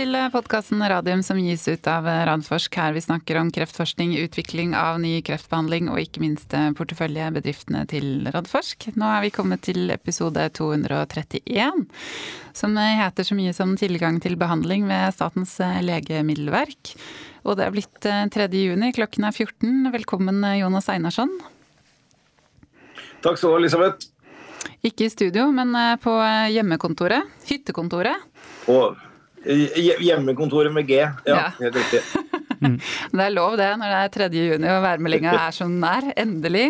til podkasten Radium som gis ut av Radforsk. Her vi snakker om kreftforskning, utvikling av ny kreftbehandling og ikke minst porteføljebedriftene til Radforsk. Nå er vi kommet til episode 231, som heter så mye som tilgang til behandling ved Statens legemiddelverk. Og det er blitt 3. juni, klokken er 14. Velkommen Jonas Einarsson. Takk skal du ha, Elisabeth. Ikke i studio, men på hjemmekontoret. Hyttekontoret. På Hjemmekontoret med G, ja, ja. helt riktig. Mm. Det er lov det når det er 3. juni og værmeldinga er som den er. Endelig.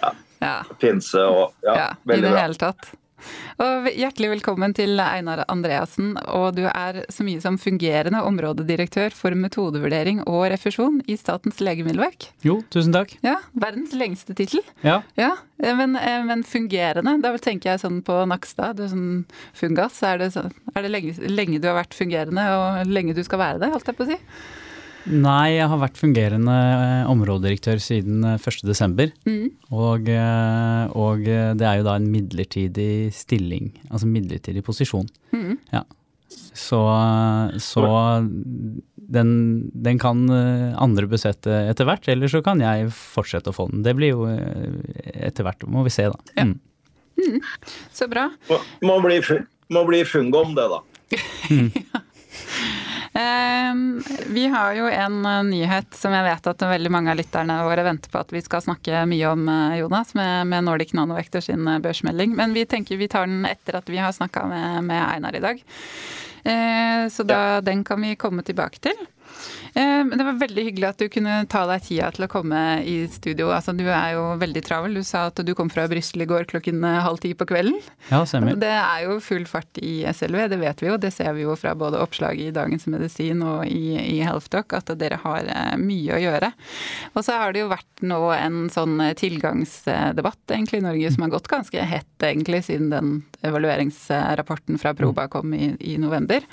Ja. ja. Pinse og ja, ja veldig bra. I det hele tatt. Og hjertelig velkommen til Einar Andreassen. Og du er så mye som fungerende områdedirektør for metodevurdering og refusjon i Statens legemiddelverk. Jo, tusen takk. Ja, Verdens lengste tittel. Ja. ja. Men, eh, men, fungerende, da tenker jeg sånn på Nakstad. Du er sånn fungas. Er det, så, er det lenge, lenge du har vært fungerende, og lenge du skal være det, holdt jeg på å si? Nei, jeg har vært fungerende eh, områdedirektør siden 1.12. Eh, mm. Og, eh, og, det er jo da en midlertidig stilling, altså midlertidig posisjon. Mm. Ja. Så, så den, den, kan andre besette etter hvert, eller så kan jeg fortsette å få den. Det blir jo etter hvert, må vi se da. Ja. Mm. mm. Så bra. Må bli, må bli fungom det, da. ja. Ehm, vi har jo en eh, nyhet som jeg vet at veldig mange av lytterne våre venter på at vi skal snakke mye om, eh, Jonas, med, med Nordic Nanovektor sin eh, børsmelding. Men vi tenker vi tar den etter at vi har snakka med, med, Einar i dag. Så da, ja. den kan vi komme tilbake til. Eh, det var veldig hyggelig at du kunne ta deg tida til å komme i studio. Altså, du er jo veldig travel. Du sa at du kom fra Brussel i går klokken eh, halv ti på kvelden. Ja, stemmer. Det er jo full fart i SLV, det vet vi jo. Det ser vi jo fra både oppslaget i Dagens Medisin og i, i HealthDoc, at dere har eh, mye å gjøre. Og så har det jo vært nå en sånn tilgangsdebatt egentlig i Norge som har gått ganske hett egentlig siden den evalueringsrapporten fra Proba kom i, i november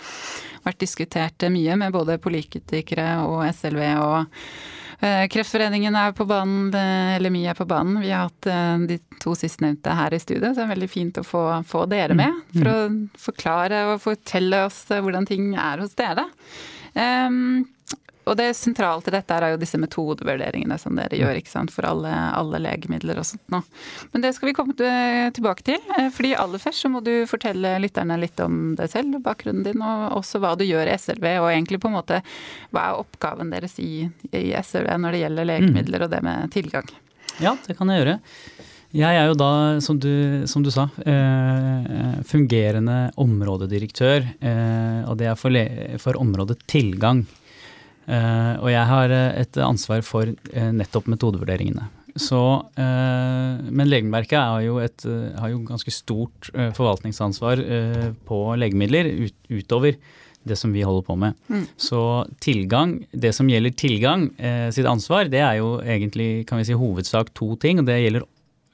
vært diskutert mye med både politikere og SLV og eh, Kreftforeningen er på banen, eller LMI er på banen. Vi har hatt eh, de to sistnevnte her i studio, så det er veldig fint å få, få dere med. Mm. For å forklare og fortelle oss eh, hvordan ting er hos dere. Um, og det sentrale til dette er jo disse metodevurderingene som dere gjør ikke sant, for alle, alle legemidler og sånt nå. Men det skal vi komme tilbake til. Eh, fordi aller først så må du fortelle lytterne litt om deg selv, bakgrunnen din, og også hva du gjør i SLV. Og egentlig på en måte hva er oppgaven deres i, i SLV når det gjelder legemidler og det med tilgang? Ja, det kan jeg gjøre. Jeg er jo da, som du, som du sa, eh, fungerende områdedirektør. Eh, og det er for, for området tilgang. Uh, og jeg har eh, et ansvar for uh, nettopp metodevurderingene. Så, men Legemiddelverket har jo, et, har jo ganske stort forvaltningsansvar på legemidler ut, utover det som vi holder på med. Mm. Så tilgang, det som gjelder tilgang sitt ansvar, det er jo egentlig kan vi si, hovedsak to ting. og Det gjelder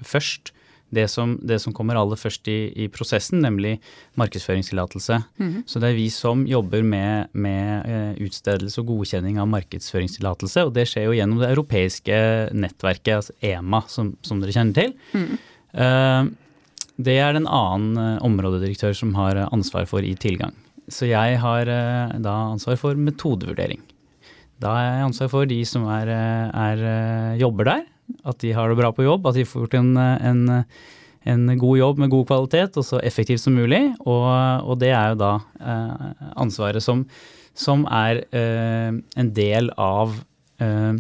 først det som, det som, kommer aller først i, i prosessen, nemlig markedsføringstillatelse. Mm. Så det er vi som jobber med, med uh, utstedelse og godkjenning av markedsføringstillatelse. Og det skjer jo gjennom det europeiske nettverket, altså EMA, som, som dere kjenner til. Mm. Uh, det er en annen uh, områdedirektør som har ansvar for i tilgang. Så jeg har da ansvar for metodevurdering. Da har jeg ansvar for de som er, er, jobber der, at de har det bra på jobb, at de får gjort en, en, en god jobb med god kvalitet og så effektivt som mulig. Og, og det er jo da eh, ansvaret som, som er eh, en del av eh,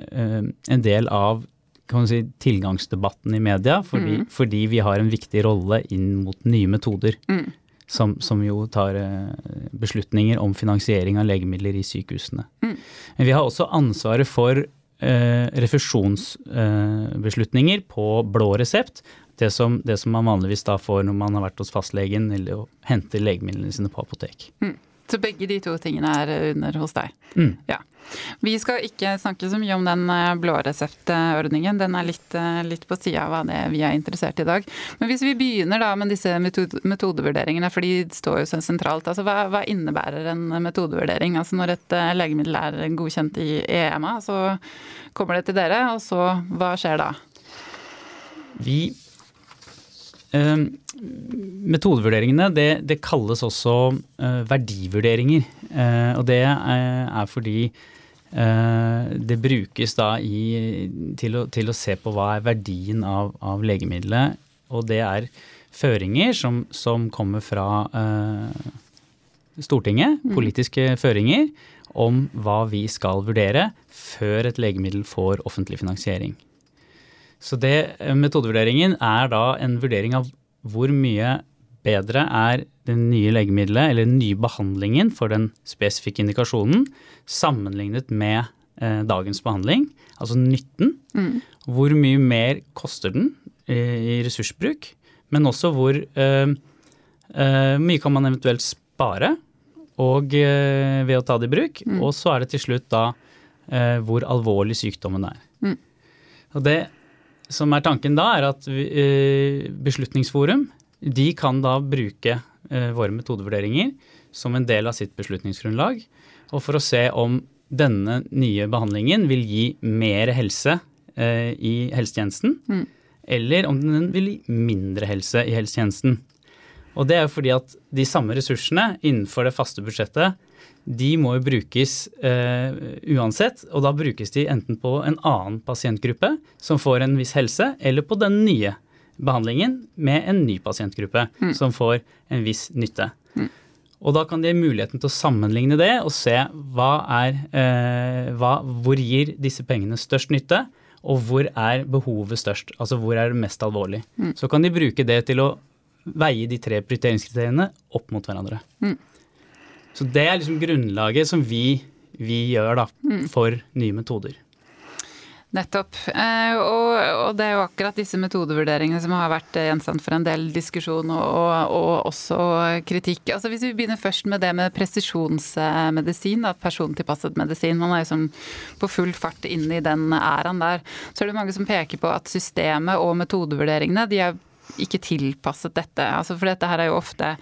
eh en del av kan si, tilgangsdebatten i media, fordi, mm. fordi, vi har en viktig rolle inn mot nye metoder. Mm. Som, som, jo tar eh, beslutninger om finansiering av legemidler i sykehusene. Mm. Men vi har også ansvaret for refusjonsbeslutninger på blå resept. Det som, det som, man vanligvis da får når man har vært hos fastlegen eller henter legemidlene sine på apotek. Mm. Så begge de to tingene er under hos deg. Mm. Ja. Vi skal ikke snakke så mye om den eh, blåreseptordningen. Den er litt, eh, litt på sida av det vi er interessert i i dag. Men hvis vi begynner da med disse metode, metodevurderingene, for de står jo så sentralt. Altså hva, hva, innebærer en metodevurdering? Altså når et eh, legemiddel er godkjent i EMA, så kommer det til dere, og så hva skjer da? Vi eh, metodevurderingene det, det, kalles også uh, verdivurderinger. Uh, og det er, er fordi uh, det brukes da i, til, å, til, å, se på hva er verdien av, av legemiddelet. Og det er føringer som, som kommer fra eh, Stortinget, mm. politiske føringer, om hva vi skal vurdere før et legemiddel får offentlig finansiering. Så det, eh, metodevurderingen er da en vurdering av hvor mye bedre er det nye legemiddelet eller den nye behandlingen for den spesifikke indikasjonen sammenlignet med eh, dagens behandling, altså nytten. Mm. Hvor mye mer koster den eh, i ressursbruk, men også hvor eh, eh mye kan man eventuelt spare og, eh, ved å ta det i bruk. Mm. Og så er det til slutt da hvor alvorlig sykdommen er. Mm. Og det som er tanken da, er at eh, Beslutningsforum de kan da bruke eh, våre metodevurderinger som en del av sitt beslutningsgrunnlag, og for å se om denne nye behandlingen vil gi mer helse eh, i helsetjenesten, mm. eller om den vil gi mindre helse i helsetjenesten. Og det er jo fordi at de samme ressursene innenfor det faste budsjettet de må jo brukes eh, uansett, og da brukes de enten på en annen pasientgruppe som får en viss helse, eller på den nye behandlingen med en ny pasientgruppe mm. som får en viss nytte. Mm. Og da kan de ha muligheten til å sammenligne det og se hva er, eh, hva, hvor gir disse pengene størst nytte, og hvor er behovet størst, altså hvor er det mest alvorlig. Mm. Så kan de bruke det til å veie de tre prioriteringskriteriene opp mot hverandre. Mm. Så det er liksom grunnlaget som vi, vi gjør da, mm. for nye metoder. Nettopp. Eh, og, og, det er jo akkurat disse metodevurderingene som har vært gjenstand for en del diskusjon og, og, og også kritikk. Altså Hvis vi begynner først med det med presisjonsmedisin, da, persontilpasset medisin. Man er jo som på full fart inn i den æraen der. Så er det mange som peker på at systemet og metodevurderingene de er ikke tilpasset dette. Altså for dette her er jo ofte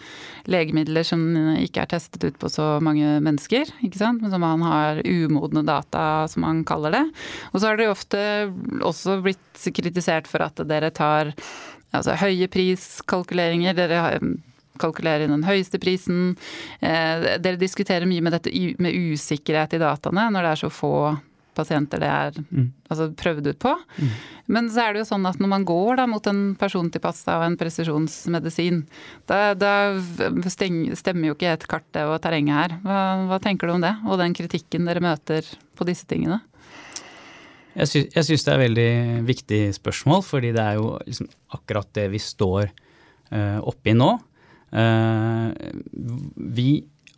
legemidler som ikke er testet ut på så mange mennesker, ikke sant? men som man har umodne data, som man kaller det. Og så har det jo ofte også blitt kritisert for at dere tar altså, høye priskalkuleringer. Dere kalkulerer inn den høyeste prisen. Eh, dere diskuterer mye med dette med usikkerhet i dataene når det er så få pasienter det er mm. altså, prøvd ut på. Mm. Men så er det jo sånn at når man går da, mot en persontilpassa og en presisjonsmedisin, da, da stemmer jo ikke et kartet og terrenget her. Hva, hva, tenker du om det, og den kritikken dere møter på disse tingene? Jeg syns, jeg syns det er veldig viktig spørsmål, fordi det er jo liksom akkurat det vi står uh, oppi nå. Uh, vi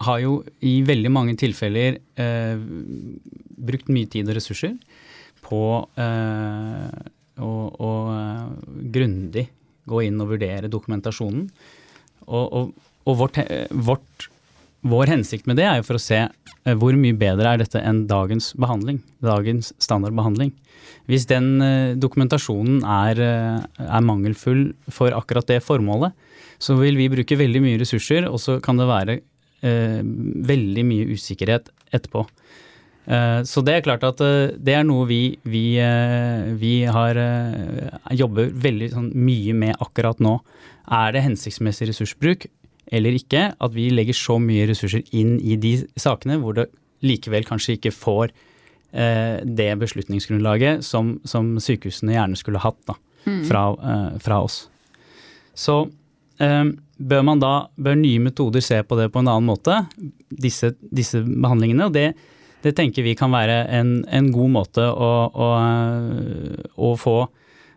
har jo i veldig mange tilfeller eh, brukt mye tid og ressurser på eh, å, å eh, grundig gå inn og vurdere dokumentasjonen. Og, og, og vårt, vårt, vår hensikt med det er jo for å se eh, hvor mye bedre er dette enn dagens behandling, dagens standardbehandling. Hvis den dokumentasjonen er, er mangelfull for akkurat det formålet, så vil vi bruke veldig mye ressurser, og så kan det være eh, veldig mye usikkerhet etterpå. Eh, så det er klart at eh, det er noe vi, vi, eh, vi har jobber veldig sånn, mye med akkurat nå. Er det hensiktsmessig ressursbruk eller ikke at vi legger så mye ressurser inn i de sakene hvor det likevel kanskje ikke får eh, det beslutningsgrunnlaget som, som, sykehusene gjerne skulle hatt da, mm. fra, eh, fra, oss. Så eh, bør man da, bør nye metoder se på det på en annen måte, disse, disse behandlingene. og det det tenker vi kan være en, en god måte å, å, å få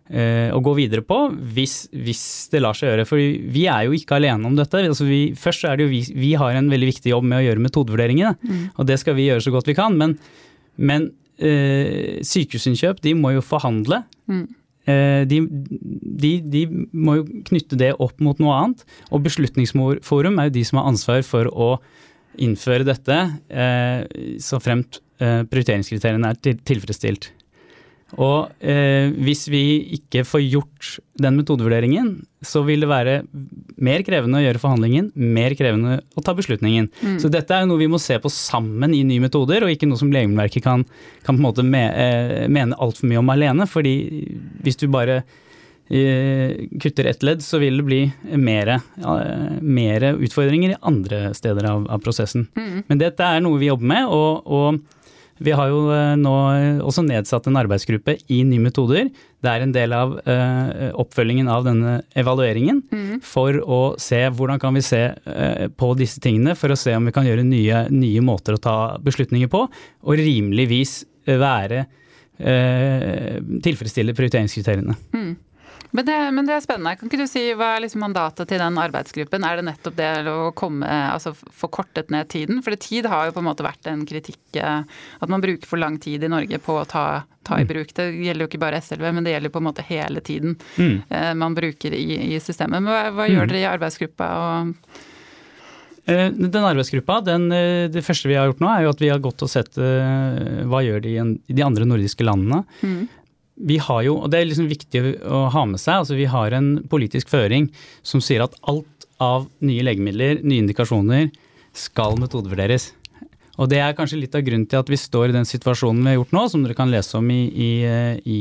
eh, å gå videre på, hvis, hvis, det lar seg gjøre. For vi er jo ikke alene om dette. Altså vi, først er det jo vi, vi har en veldig viktig jobb med å gjøre metodevurderingene, mm. og det skal vi gjøre så godt vi kan. Men, men øh, sykehusinnkjøp, de må jo forhandle. Mm. Eh, de, de, de, må jo knytte det opp mot noe annet. Og Beslutningsforum er jo de som har ansvar for å innføre dette eh, så fremt eh, prioriteringskriteriene er tilfredsstilt. Og eh, hvis vi ikke får gjort den metodevurderingen, så vil det være mer krevende å gjøre forhandlingen, mer krevende å ta beslutningen. Mm. Så dette er jo noe vi må se på sammen i nye metoder, og ikke noe som Legemiddelverket kan, kan, på en måte me, eh, mene altfor mye om alene. fordi hvis du bare kutter ett ledd, så vil det bli mer, mer utfordringer i andre steder av, av prosessen. Mm. Men dette er noe vi jobber med, og, og vi har jo eh, nå også nedsatt en arbeidsgruppe i Nye metoder. Det er en del av uh, oppfølgingen av denne evalueringen mm. for å se hvordan kan vi se uh, på disse tingene for å se om vi kan gjøre nye, nye måter å ta beslutninger på, og rimeligvis være tilfredsstille prioriteringskriteriene. Mm. Men det, men det, er spennende. Kan ikke du si hva er liksom mandatet til den arbeidsgruppen? Er det nettopp det å komme, altså få kortet ned tiden? For tid har jo på en måte vært en kritikk eh, at man bruker for lang tid i Norge på å ta, ta i bruk. Det gjelder jo ikke bare SLV, men det gjelder på en måte hele tiden mm. Eh, man bruker i, i systemet. Men hva, hva gjør mm. dere i arbeidsgruppa? og eh, den arbeidsgruppa, den, Det første vi har gjort nå, er jo at vi har gått og sett hva gjør de i de andre nordiske landene. Mm vi har jo, og det er liksom viktig å ha med seg, altså vi har en politisk føring som sier at alt av nye legemidler, nye indikasjoner, skal metodevurderes. Og det er kanskje litt av grunnen til at vi står i den situasjonen vi har gjort nå, som dere kan lese om i, i, i,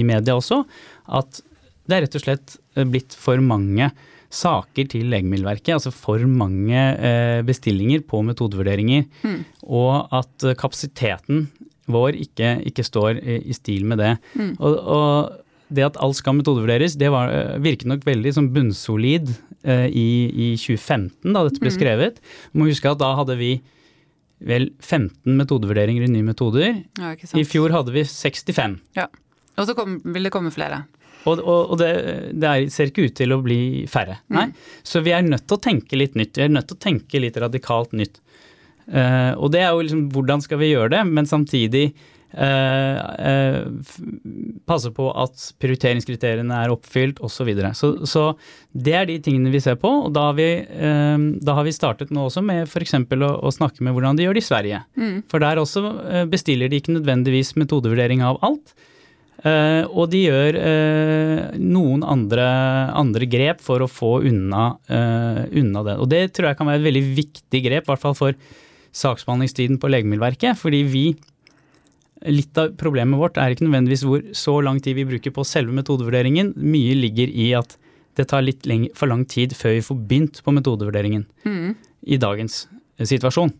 i media også, at det er rett og slett blitt for mange saker til Legemiddelverket, altså for mange eh, bestillinger på metodevurderinger, mm. og at kapasiteten vår ikke, ikke står i, i, stil med det. Mm. Og, og, det at alt skal metodevurderes, det var, eh, virket nok veldig som bunnsolid eh, i, i, 2015, da dette ble mm. skrevet. Du må huske at da hadde vi vel 15 metodevurderinger i nye metoder. Ja, I fjor hadde vi 65. Ja. Og så kom, vil det komme flere. Og, og, og det, det er, ser ikke ut til å bli færre. Nei. Mm. Så vi er nødt til å tenke litt nytt. Vi er nødt til å tenke litt radikalt nytt. Uh, og det er jo liksom hvordan skal vi gjøre det, men samtidig uh, uh, passe på at prioriteringskriteriene er oppfylt osv. Så, videre. så Så det er de tingene vi ser på. Og da har vi, da har vi startet nå også med f.eks. Å, å snakke med hvordan de gjør det i Sverige. Mm. For der også bestiller de ikke nødvendigvis metodevurdering av alt. Uh, og de gjør uh, noen andre, andre, grep for å få unna, uh, unna, det. Og det tror jeg kan være et veldig viktig grep, i hvert fall for saksbehandlingstiden på Legemiddelverket. Fordi vi Litt av problemet vårt er ikke nødvendigvis hvor så lang tid vi bruker på selve metodevurderingen. Mye ligger i at det tar litt lenge, for lang tid før vi får begynt på metodevurderingen mm. i dagens situasjon.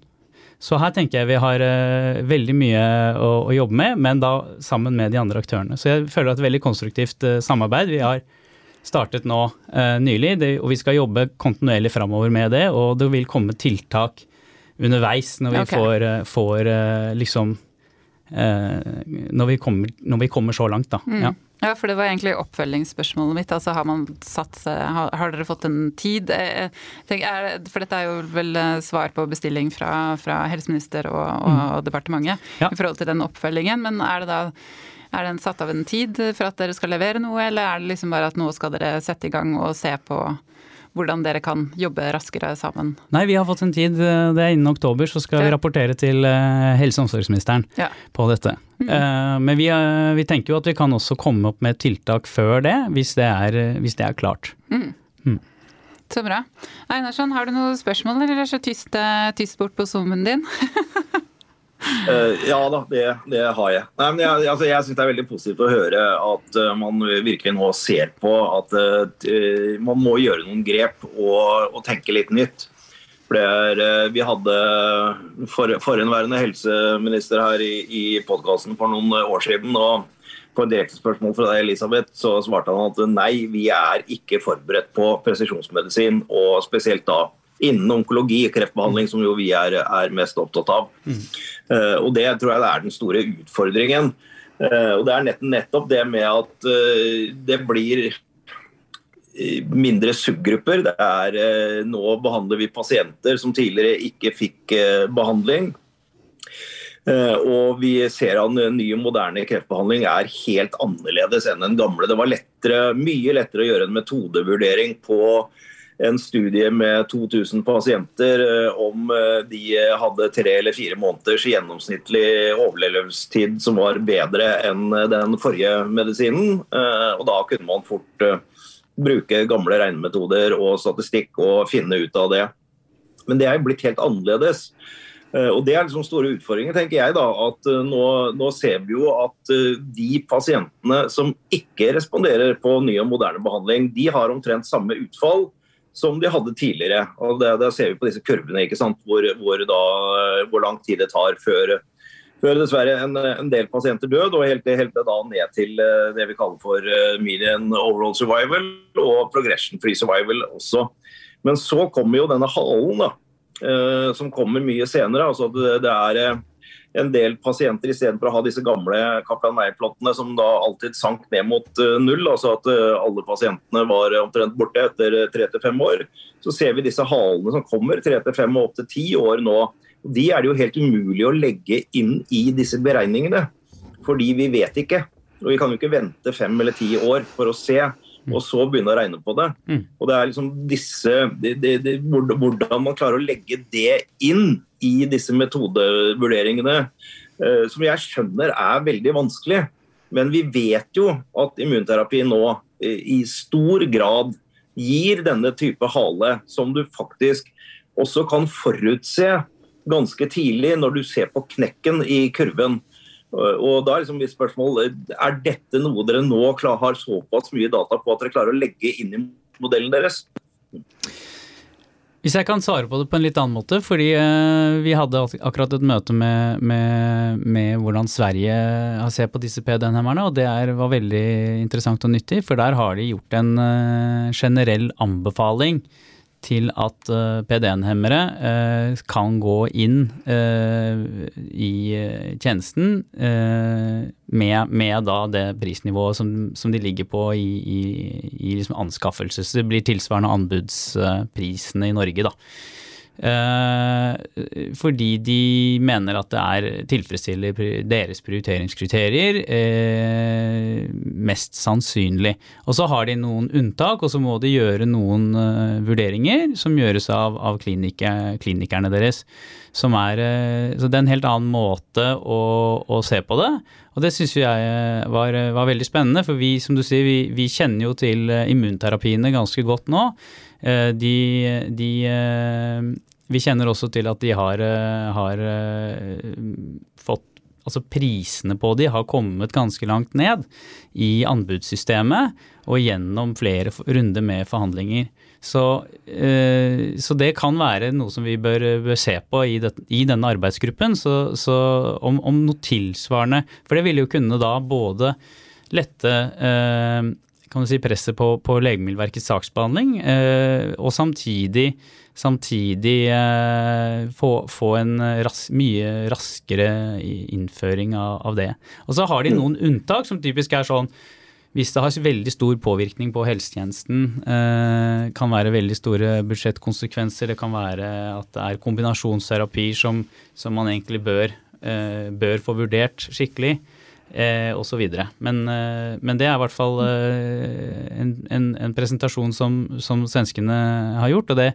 Så her tenker jeg vi har uh, veldig mye å, å, jobbe med, men da sammen med de andre aktørene. Så jeg føler at det er et veldig konstruktivt uh, samarbeid. Vi har startet nå uh, nylig, det, og vi skal jobbe kontinuerlig framover med det. Og det vil komme tiltak underveis når vi okay. får, eh, får, eh, liksom eh, når vi, kommer, når vi, kommer, så langt, da. Mm. Ja. Ja, for det var egentlig oppfølgingsspørsmålet mitt. Altså har man satt har, har dere fått en tid? Er, for dette er jo vel svar på bestilling fra, fra helseminister og, og mm. departementet ja. i forhold til den oppfølgingen. Men er det da er den satt av en tid for at dere skal levere noe, eller er det liksom bare at nå skal dere sette i gang og se på hvordan dere kan jobbe raskere sammen? Nei, vi har fått en tid. Det er innen oktober, så skal ja. vi rapportere til eh, helse- og omsorgsministeren ja. på dette. Mm. Uh, men vi, vi, tenker jo at vi kan også komme opp med tiltak før det, hvis det er, hvis det er klart. Mm. Mm. Så bra. Einarsson, har du noen spørsmål, eller er det så tyst, tyst bort på zoomen din? Uh, ja da, det, det, har jeg. Nei, jeg, altså, jeg syns det er veldig positivt å høre at uh, man virkelig nå ser på at uh, man må gjøre noen grep og, og tenke litt nytt. For er, vi hadde for, forhenværende helseminister her i, i podkasten for noen år siden. og på et direkte spørsmål fra deg, Elisabeth, så svarte han at nei, vi er ikke forberedt på presisjonsmedisin, og spesielt da innen onkologi, kreftbehandling, som jo vi er, er mest opptatt av. Mm. Uh, og Det tror jeg er den store utfordringen. Uh, og Det er nett, nettopp det med at uh, det blir mindre subgrupper. Det er, nå behandler vi pasienter som tidligere ikke fikk behandling. Og vi ser at ny moderne kreftbehandling er helt annerledes enn den gamle. Det var lettere, mye lettere å gjøre en metodevurdering på en studie med 2000 pasienter eh, om eh, de hadde tre eller fire måneders gjennomsnittlig overlevelsestid som var bedre enn den forrige medisinen. Eh, og da kunne man fort bruke gamle regnemetoder og statistikk og finne ut av det. Men det er blitt helt annerledes. Eh, og Det er liksom store utfordringer, tenker jeg. da, at eh, nå, nå, ser vi jo at eh, de pasientene som ikke responderer på ny og moderne behandling, de har omtrent samme utfall som de hadde tidligere. og Det, det ser vi på disse kurvene? Hvor, hvor, da, hvor lang tid det tar før, før dessverre en, en, del pasienter død, og helt, helt da ned til det vi kaller for median overall survival og progression free survival også. Men så kommer jo denne halen, da Eh, som kommer mye senere. altså det, det er eh, en del pasienter istedenfor å ha disse gamle Kaplan som da alltid sank ned mot eh, null, altså at alle pasientene var omtrent borte etter tre til fem år, så ser vi disse halene som kommer tre til fem og opp til ti år nå. De er det jo helt umulig å legge inn i disse beregningene, fordi vi vet ikke. Og Vi kan jo ikke vente fem eller ti år for å se og så begynne å regne på det. Mm. Og det er liksom disse, de, de, de, Hvordan man klarer å legge det inn i disse metodevurderingene, eh, som jeg skjønner er veldig vanskelig. Men vi vet jo at immunterapi nå eh, i stor grad gir denne type hale som du faktisk også kan forutse ganske tidlig når du ser på knekken i kurven. Og da Er liksom mitt spørsmål, er dette noe dere nå har såpass mye data på at dere klarer å legge inn i modellen deres? Hvis jeg kan svare på det på en litt annen måte, fordi uh, vi hadde akkurat et møte med, med, med hvordan Sverige har sett på disse PDN-hemmerne, og det er, var veldig interessant og nyttig, for der har de gjort en generell anbefaling til at eh, PDN-hemmere uh, kan gå inn uh, i tjenesten med, med, da det prisnivået som, som, de ligger på i, i, i liksom anskaffelse. Så det blir tilsvarende anbudsprisene i Norge, da. Eh, fordi de mener at det er tilfredsstiller deres prioriteringskriterier eh, mest sannsynlig. Og så har de noen unntak, og så må de gjøre noen eh, vurderinger som gjøres av, av klinikerne deres. Som er, så det er en helt annen måte å, å se på det. Og det syns jeg var, var, veldig spennende, for vi som du sier, vi, vi kjenner jo til immunterapiene ganske godt nå. Eh, de, de, eh, Vi kjenner også til at de har, eh, har fått Altså prisene på de har kommet ganske langt ned i anbudssystemet og gjennom flere runder med forhandlinger. Så, så, det kan være noe som vi bør, bør se på i, det, i, denne arbeidsgruppen. Så, så om, om, noe tilsvarende For det ville jo kunne da både lette eh, kan du si, presset på, på Legemiddelverkets saksbehandling, eh, og samtidig, samtidig eh, få, få, en ras, mye raskere innføring av, av, det. Og så har de noen unntak som typisk er sånn hvis det har veldig stor påvirkning på helsetjenesten, eh, kan være veldig store budsjettkonsekvenser, det kan være at det er kombinasjonsterapi som, som man egentlig bør, eh, bør få vurdert skikkelig, eh, osv. Men, eh, men det er i hvert fall eh, en, en, en, presentasjon som, som, svenskene har gjort, og det,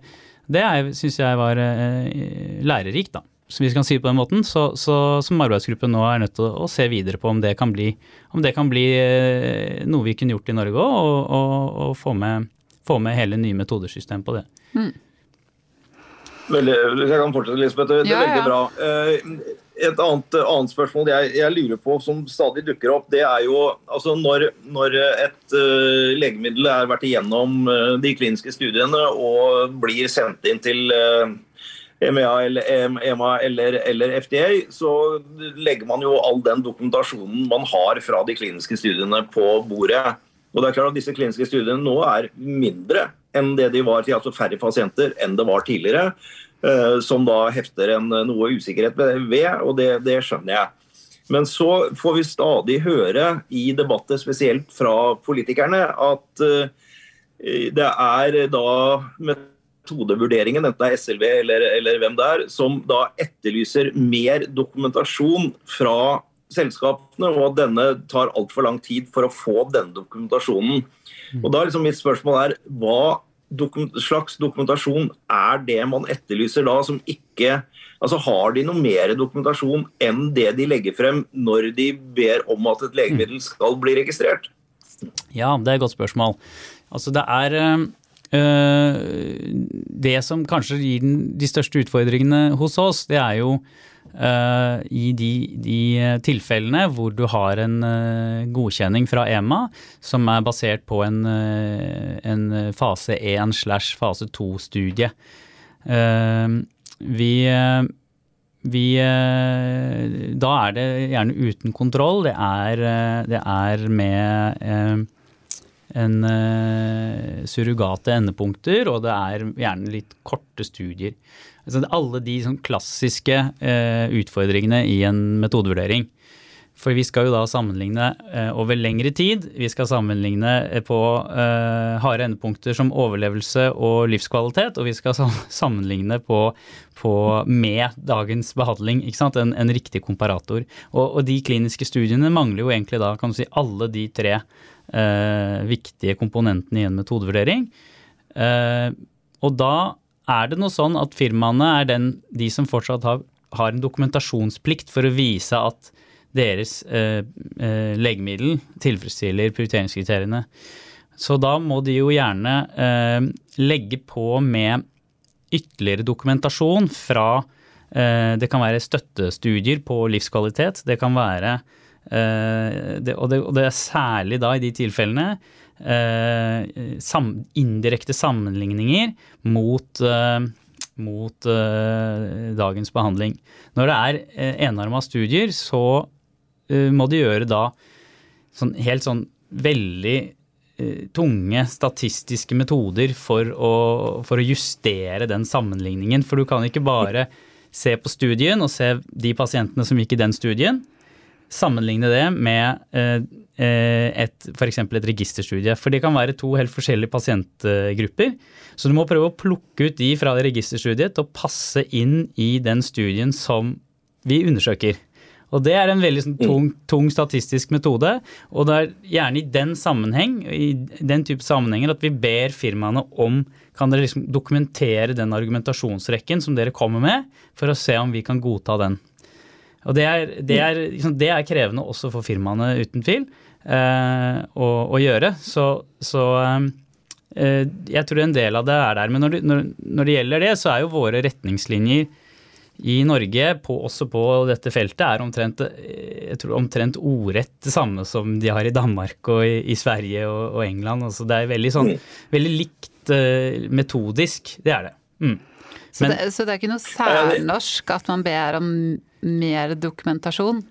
det syns jeg var eh, lærerikt, da. Så vi kan si på den måten, så, så, som arbeidsgruppe nå er nødt til å, å, se videre på om det kan bli, det kan bli eh, noe vi kunne gjort i Norge òg, og, og, og, få, med, få med hele nye metodesystem på det. Mm. Veldig, jeg kan fortsette, Lisbeth. Det er ja, veldig ja. bra. Eh, et annet, annet spørsmål jeg, jeg, lurer på, som stadig dukker opp, det er jo altså når, når et uh, legemiddel er vært igjennom uh, de kliniske studiene og blir sendt inn til uh, EMA, eller, EMA eller, eller, FDA, så legger man jo all den dokumentasjonen man har fra de kliniske studiene på bordet. Og det er klart at Disse kliniske studiene nå er mindre enn det de var altså færre pasienter enn det var tidligere. Eh, som da hefter en eh, noe usikkerhet ved, og det, det, skjønner jeg. Men så får vi stadig høre i debatter, spesielt fra politikerne, at eh, det er da metodevurderingen, enten det er SLV eller, eller hvem det er, som da etterlyser mer dokumentasjon fra selskapene, og at denne tar altfor lang tid for å få denne dokumentasjonen. Og da er liksom Mitt spørsmål er hva dokument, slags dokumentasjon er det man etterlyser da, som ikke Altså Har de noe mer dokumentasjon enn det de legger frem når de ber om at et legemiddel skal bli registrert? Ja, det er et godt spørsmål. Altså det er, øh, det som kanskje gir den, de største utfordringene hos oss, det er jo Uh, i de, de, tilfellene hvor du har en uh, godkjenning fra EMA som er basert på en, uh, en fase 1 slash fase 2-studie. vi vi Da er det gjerne uten kontroll. Det er, det er med en surrogate endepunkter, og det er gjerne litt korte studier. Altså alle de sånn klassiske eh, utfordringene i en metodevurdering. For vi skal jo da sammenligne eh, over lengre tid. Vi skal sammenligne eh, på eh, harde endepunkter som overlevelse og livskvalitet, og vi skal sammenligne på, på med dagens behandling. En, en riktig komparator. Og, og, de kliniske studiene mangler jo egentlig da kan du si, alle de tre eh, viktige komponentene i en metodevurdering. Eh, og da er det noe sånn at firmaene er den, de som fortsatt har, har en dokumentasjonsplikt for å vise at deres eh, eh, legemiddel tilfredsstiller prioriteringskriteriene? Så da må de jo gjerne eh, legge på med ytterligere dokumentasjon fra eh, Det kan være støttestudier på livskvalitet. Det kan være eh, det, og, det, og det er særlig da i de tilfellene sam, indirekte sammenligninger mot, eh, mot eh, dagens behandling. Når det er eh, enarma studier, så eh, må de gjøre da sånn, helt sånn veldig eh, tunge statistiske metoder for å, for å justere den sammenligningen. For du kan ikke bare se på studien og se de pasientene som gikk i den studien, sammenligne det med eh, eh, et, f.eks. et registerstudie. For det kan være to helt forskjellige pasientgrupper. Så du må prøve å plukke ut de fra det registerstudiet til å passe inn i den studien som vi undersøker. Og det er en veldig sånn, tung, tung, statistisk metode. Og det er gjerne i den sammenheng, i den type sammenhenger at vi ber firmaene om kan dere liksom dokumentere den argumentasjonsrekken som dere kommer med, for å se om vi kan godta den. Og det er, det er, liksom, det er krevende også for firmaene, uten tvil, eh, å, å, gjøre. Så, så eh, jeg tror en del av det er der. Men når når, når det, gjelder det, så er jo våre retningslinjer i Norge, på, også på dette feltet, er omtrent, jeg tror, omtrent ordrett det samme som de har i Danmark og i, i Sverige og, og, England. Altså det er veldig, sånn, veldig likt uh, metodisk. Det er det. Mm. Så, det, så det er ikke noe særnorsk at man ber om mer dokumentasjon?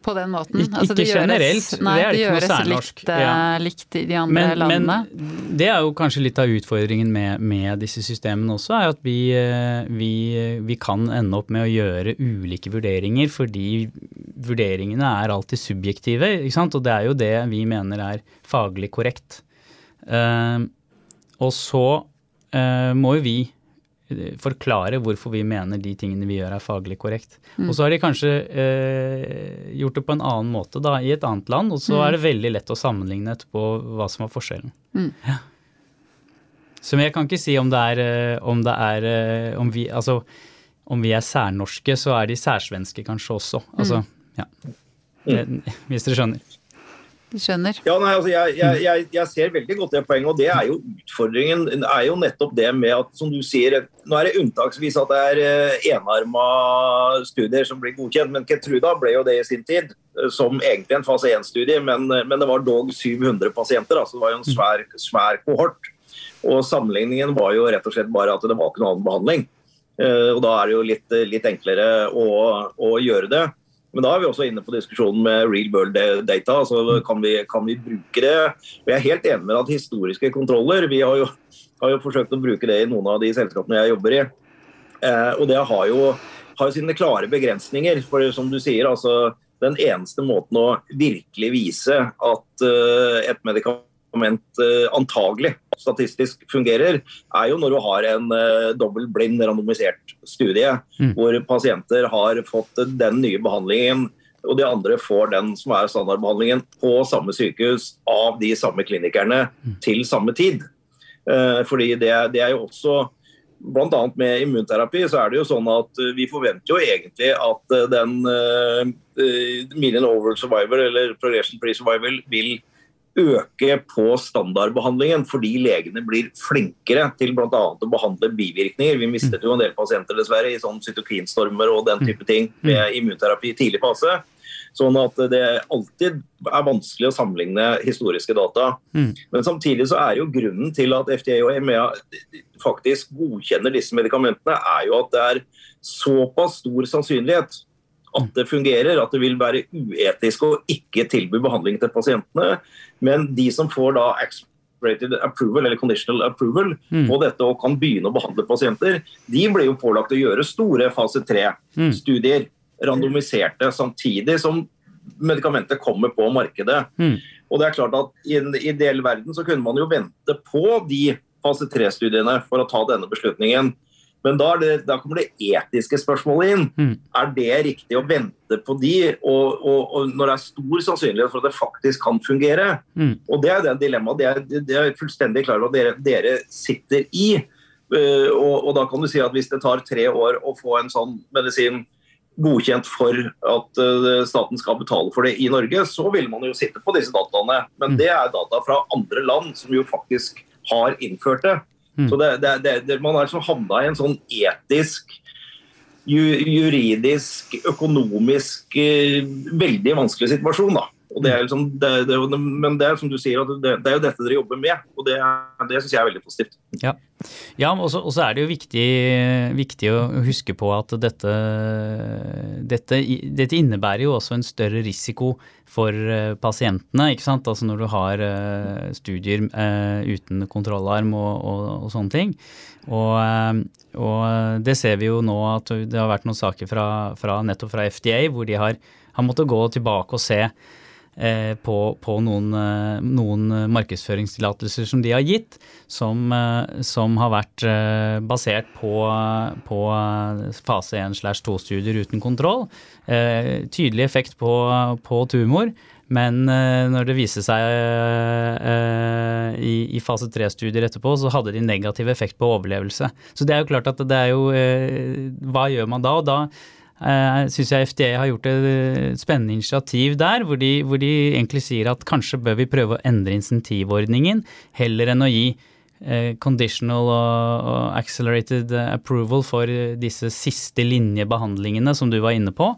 På den måten? Altså, ikke generelt, nei, det er det ikke noe særnorsk. Likt, ja. likt i de andre men, landene. Men det er jo kanskje litt av utfordringen med, med disse systemene også, er at vi, eh, vi, vi, kan ende opp med å gjøre ulike vurderinger, fordi vurderingene er alltid subjektive. ikke? Og det er jo det vi mener er faglig korrekt. Uh, og så uh, må jo vi forklare hvorfor vi mener de tingene vi gjør er faglig korrekt. Mm. Og så har de kanskje eh, gjort det på en annen måte da, i et annet land, og så mm. er det veldig lett å sammenligne etterpå hva som er forskjellen. Mm. Ja. Så jeg kan ikke si om det er, eh, om, det er eh, om, vi, altså, om vi er særnorske, så er de særsvenske kanskje også. Altså, mm. ja. Mm. Hvis dere skjønner. Skjønner? Ja, nei, altså, jeg, jeg, jeg, jeg, ser veldig godt det poenget. og det er jo Utfordringen er jo nettopp det med at som du sier, nå er det unntaksvis at det er uh, enarma studier som blir godkjent. Men Ketruda ble jo det i sin tid, uh, som egentlig en fase 1-studie. Men, uh, men, det var dog 700 pasienter, altså det var jo en svær, svær kohort. Og Sammenligningen var jo rett og slett bare at det var ikke noen annen behandling. og Da er det jo litt, litt enklere å, å gjøre det. Men da er vi også inne på diskusjonen med real world data. altså Kan vi, kan vi bruke det? Og Jeg er helt enig med at historiske kontroller Vi har jo, har jo, forsøkt å bruke det i noen av de selskapene jeg jobber i. Eh, og det har jo, har jo sine klare begrensninger. For som du sier, altså den eneste måten å virkelig vise at uh, et medikament medikament uh, antagelig statistisk fungerer, er jo når du har en uh, dobbel blind randomisert studie mm. hvor pasienter har fått den nye behandlingen og de andre får den som er standardbehandlingen på samme sykehus av de samme klinikerne mm. til samme tid. Uh, fordi det, det, er jo også Bl.a. med immunterapi så er det jo sånn at vi forventer jo egentlig at den uh, median over survival eller progression free survival vil øke på standardbehandlingen fordi legene blir flinkere til bl.a. å behandle bivirkninger. Vi mistet jo en del pasienter dessverre i sånn cytokinstormer og den type ting med immunterapi i tidlig fase. Sånn at det alltid er vanskelig å sammenligne historiske data. Mm. Men samtidig så er jo grunnen til at FDA og EMEA faktisk godkjenner disse medikamentene, er jo at det er såpass stor sannsynlighet at det fungerer, at det vil være uetisk å ikke tilby behandling til pasientene. Men de som får da accelerated approval eller conditional approval Mm. på dette og kan begynne å behandle pasienter, de blir jo pålagt å gjøre store fase Mm. tre-studier, randomiserte, samtidig som medikamentet kommer på markedet. Mm. Og det er klart at I en ideell verden så kunne man jo vente på de fase tre-studiene for å ta denne beslutningen. Men da, det, da kommer det etiske spørsmålet inn. Mm. Er det riktig å vente på de, og, og, og når det er stor sannsynlighet for at det faktisk kan fungere? Mm. Og Det er det dilemmaet det er, det er jeg fullstendig klar over at dere, dere sitter i. Uh, og, og da kan du si at Hvis det tar tre år å få en sånn medisin godkjent for at uh, staten skal betale for det i Norge, så vil man jo sitte på disse dataene. Men Mm. det er data fra andre land som jo faktisk har innført det. Mm. Så det, det, det, Man har liksom havna i en sånn etisk, ju, juridisk, økonomisk eh, veldig vanskelig situasjon. da. Det liksom, det, det, men det er som du sier, det, er jo dette dere jobber med. Og det, det syns jeg er veldig positivt. Ja, ja og så er det jo viktig, viktig å huske på at dette, dette, dette innebærer jo også en større risiko for eh, pasientene. ikke sant? Altså når du har eh, studier eh, uten kontrollarm og, og, og sånne ting. Og, og det ser vi jo nå at det har vært noen saker fra, fra nettopp fra FDA hvor de har, har måttet gå tilbake og se på, på noen, eh, noen markedsføringstillatelser som de har gitt, som, eh, som har vært eh, basert på, på eh, fase 1 slash 2-studier uten kontroll. Eh, Tydelig effekt på, på tumor. Men eh, når det viste seg eh, i, fase 3-studier etterpå, så hadde de negativ effekt på overlevelse. Så det er jo klart at det er jo eh, Hva gjør man da? Og da syns jeg FDA har gjort et spennende initiativ der, hvor de, hvor de egentlig sier at kanskje bør vi prøve å endre insentivordningen, heller enn å gi eh, conditional og, accelerated approval for disse siste linjebehandlingene som du var inne på.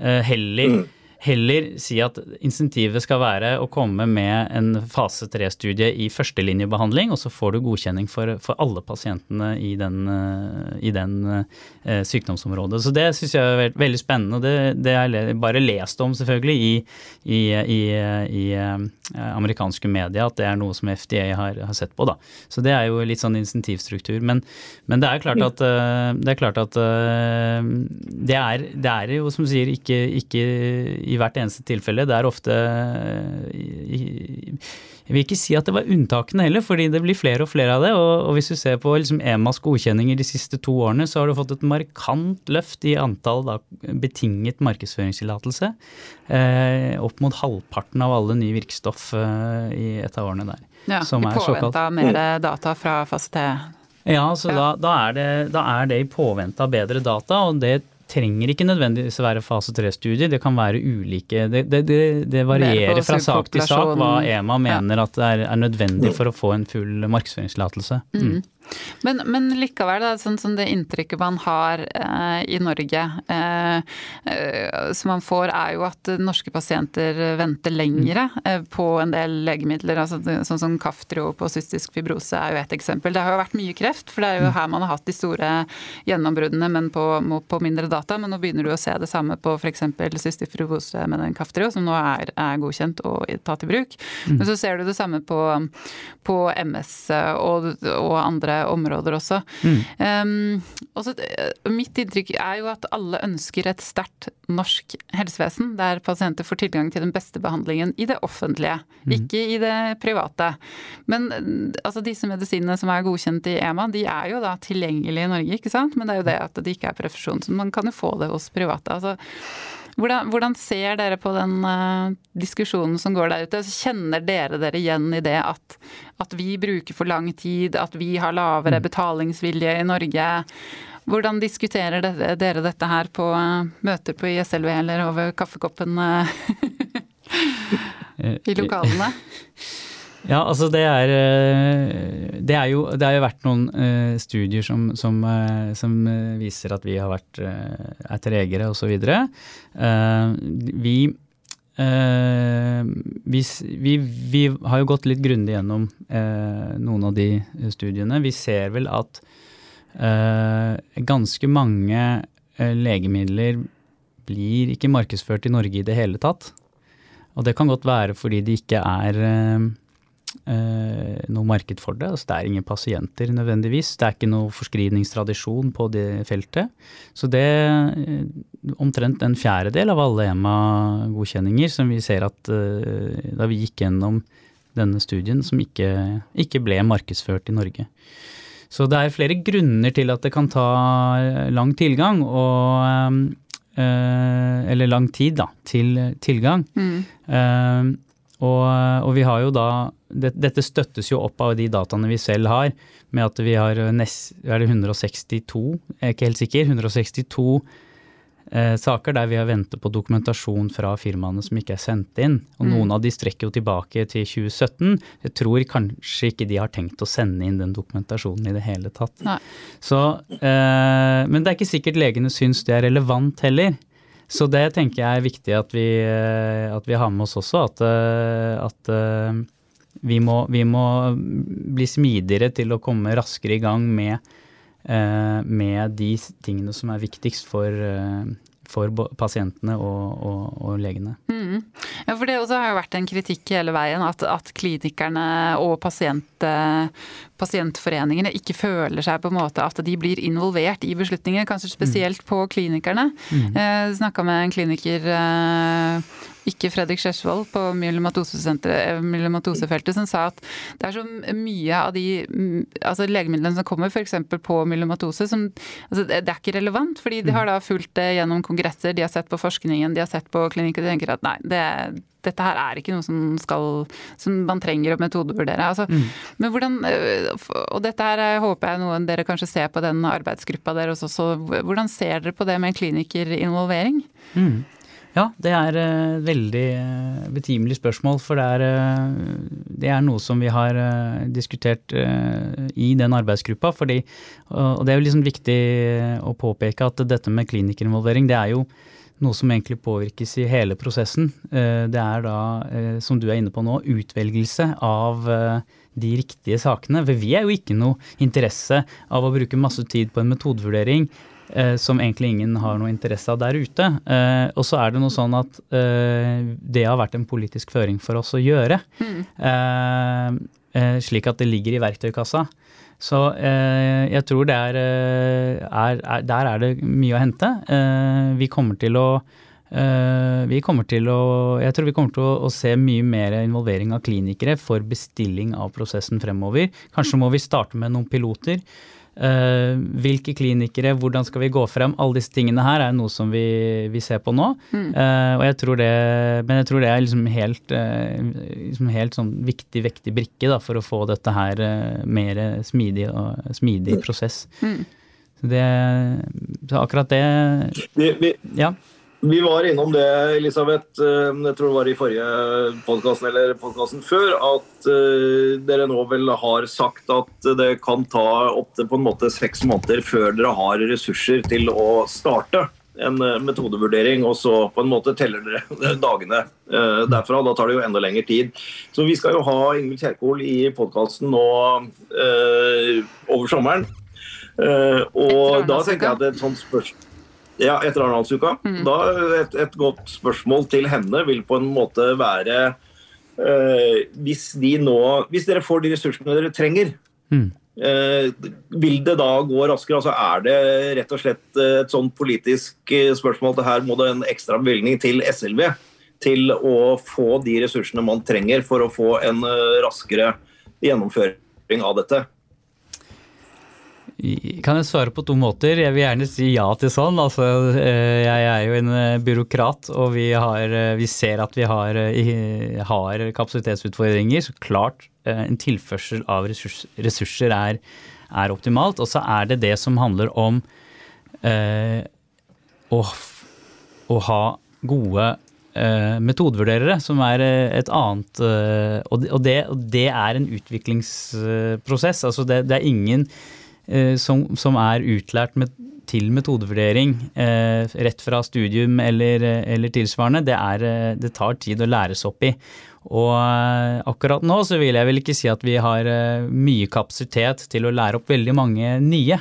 Eh, heller, heller si at insentivet skal være å komme med en fase 3-studie i førstelinjebehandling, og så får du godkjenning for, for alle pasientene i den, eh, i den eh, sykdomsområdet. Så det syns jeg er veldig spennende. og Det, det har jeg bare lest om selvfølgelig i, i, i, i eh, amerikanske media, at det er noe som FDA har, har sett på. da. Så det er jo litt sånn insentivstruktur. Men, men det er klart at, eh, det, er klart at det, er, det er jo som du sier ikke, ikke i hvert eneste tilfelle. Det er ofte eh, Jeg vil ikke si at det var unntakene heller, fordi det blir flere og flere av det. Og, hvis du ser på liksom EMAs godkjenninger de siste to årene, så har du fått et markant løft i antall da, betinget markedsføringstillatelse. Eh, opp mot halvparten av alle nye virkstoff eh, i et av årene der. Ja, som er såkalt- påvente av mer data fra fase T. Ja, så Ja. Da, da, er det, da er det i påvente av bedre data, og det trenger ikke nødvendigvis være fase 3-studier. Det kan være ulike Det, det, det, det varierer fra sak til sak hva. EMA mener at det er, er nødvendig for å få en full markedsføringstillatelse. Mm. Men, men likevel, da, sånn som det inntrykket man har eh, i Norge, eh, eh, som man får, er jo at norske pasienter venter lengre eh, på en del legemidler. Altså, sånn som Kaftrio på cystisk fibrose er jo et eksempel. Det har jo vært mye kreft, for det er jo her man har hatt de store gjennombruddene, men på, på mindre data. Men nå begynner du å se det samme på f.eks. cystisk fibrose med den Kaftrio, som nå er, er godkjent og tatt i bruk. Men så ser du det samme på, på MS og, og andre områder også. Um, også, eh, mitt inntrykk er jo at alle ønsker et sterkt norsk helsevesen, der pasienter får tilgang til den beste behandlingen i det offentlige, ikke i det private. Men eh, altså, disse medisinene som er godkjent i EMA, de er jo da tilgjengelige i Norge, ikke sant? Men det er jo det at det ikke er profesjon, så man kan jo få det hos private. altså hvordan, hvordan ser dere på den uh, diskusjonen som går der ute? Kjenner dere dere igjen i det at, at vi bruker for lang tid, at vi har lavere betalingsvilje i Norge? Hvordan diskuterer dere, dere dette her på uh, møter på ISLV eller over kaffekoppen uh, i lokalene? Ja, altså det er eh, Det, er jo, det har jo vært noen uh, studier som, som, uh, som, viser at vi har vært uh, er tregere osv. Uh, vi, vi, vi, vi, har jo gått litt grundig gjennom noen av de studiene. Vi ser vel at ganske mange legemidler blir ikke markedsført i Norge i det hele tatt. Og det kan godt være fordi de ikke er eh, noe marked for det. Altså, det er ingen pasienter nødvendigvis. Det er ikke noe forskrivningstradisjon på det feltet. Så det eh, omtrent en fjerdedel av alle EMA-godkjenninger som vi ser at eh, da vi gikk gjennom denne studien, som ikke, ikke ble markedsført i Norge. Så det er flere grunner til at det kan ta lang tilgang, og, eller lang tid, da, til tilgang. Mm. Uh, og, og, vi har jo da det, Dette støttes jo opp av de dataene vi selv har, med at vi har nest, er det 162, jeg er ikke helt sikker, 162 eh, saker der vi har ventet på dokumentasjon fra firmaene som ikke er sendt inn. Og mm. noen av de strekker jo tilbake til 2017. Jeg tror kanskje ikke de har tenkt å sende inn den dokumentasjonen i det hele tatt. Så, eh, men det er ikke sikkert legene syns det er relevant heller. Så det tenker jeg er viktig at vi, eh, at vi har med oss også. At, eh, at eh, vi, må, vi, må, bli smidigere til å komme raskere i gang med, med de tingene som er viktigst for, for pasientene og, og, og legene. Mm. Ja, for Det også har jo vært en kritikk hele veien, at, at klinikerne og pasient, pasientforeningene ikke føler seg på en måte at de blir involvert i beslutninger, kanskje spesielt mm. på klinikerne. Mm. Eh, snakka med en kliniker eh, ikke Fredrik Skjersvold på myelomatosefeltet, som sa at det er så mye av de mm, altså legemidlene som kommer f.eks. på myelomatose, som altså Det er ikke relevant, fordi de har da fulgt det gjennom kongresser, de har sett på forskningen, de har sett på klinikker, de tenker at nei, det, dette her er ikke noe som skal som man trenger å metodevurdere. Altså, mm. Men hvordan øh, Og dette her øh, håper jeg noen dere kanskje ser på den arbeidsgruppa deres også. Hvordan ser dere på det med klinikerinvolvering? Mm. Ja, det er et uh, veldig uh, betimelig spørsmål. For det er, uh, det er, noe som vi har diskutert i den arbeidsgruppa. Fordi, og det er jo liksom viktig å påpeke at dette med klinikerinvolvering, det er jo noe som egentlig påvirkes i hele prosessen. Det er da, som du er inne på nå, utvelgelse av de riktige sakene. For vi er jo ikke noe interesse av å bruke masse tid på en metodevurdering eh, som egentlig ingen har noe interesse av der ute. Eh, og så er det noe sånn at eh, det har vært en politisk føring for oss å gjøre. Mm. slik at det ligger i verktøykassa. Så jeg tror det er, er, er, Der er det mye å hente. vi kommer til å vi kommer til å, jeg tror vi kommer til å, å, se mye mer involvering av klinikere for bestilling av prosessen fremover. Kanskje må vi starte med noen piloter. Uh, hvilke klinikere, hvordan skal vi gå frem? Alle disse tingene her er noe som vi, vi ser på nå. Mm. Uh, og jeg tror det, men jeg tror det er liksom helt, uh, liksom helt sånn viktig, vektig brikke da, for å få dette her mer smidig, og, smidig mm. prosess. Mm. Så det, så akkurat det det vi, Ja. Vi var innom det, Elisabeth, eh, jeg tror det var i forrige podkast eller podkasten før, at uh, dere nå vel har sagt at det kan ta opptil på en måte seks måneder før dere har ressurser til å starte en uh, metodevurdering, og så på en måte teller dere dagene derfra. Da tar det jo enda lengre tid. Så vi skal jo ha Ingvild Kjerkol i podkasten nå over sommeren. og da tenker jeg at et sånt spørsmål ja, etter Arendalsuka. Mm. Da et, et, godt spørsmål til henne vil på en måte være uh, hvis, de nå, hvis dere får de ressursene dere trenger, mm. uh, vil det da gå raskere? Altså Er det rett og slett et sånn politisk spørsmål at her må det en ekstra bevilgning til SLV til å få de ressursene man trenger for å få en raskere gjennomføring av dette? Kan jeg svare på to måter? Jeg vil gjerne si ja til sånn. Altså, eh, jeg er jo en eh, byråkrat, og vi, har, eh, vi ser at vi har, har, kapasitetsutfordringer. Så klart en tilførsel av ressurser er, er optimalt. Og så er det det som handler om eh, å, å, ha gode metodevurderere, som er et annet Og det, og det er en utviklingsprosess. Altså det, det er ingen som, som, er utlært med, til metodevurdering rett fra studium eller, eller tilsvarende. Det, er, det tar tid å læres opp i. Og akkurat nå så vil jeg vel ikke si at vi har mye kapasitet til å lære opp veldig mange nye.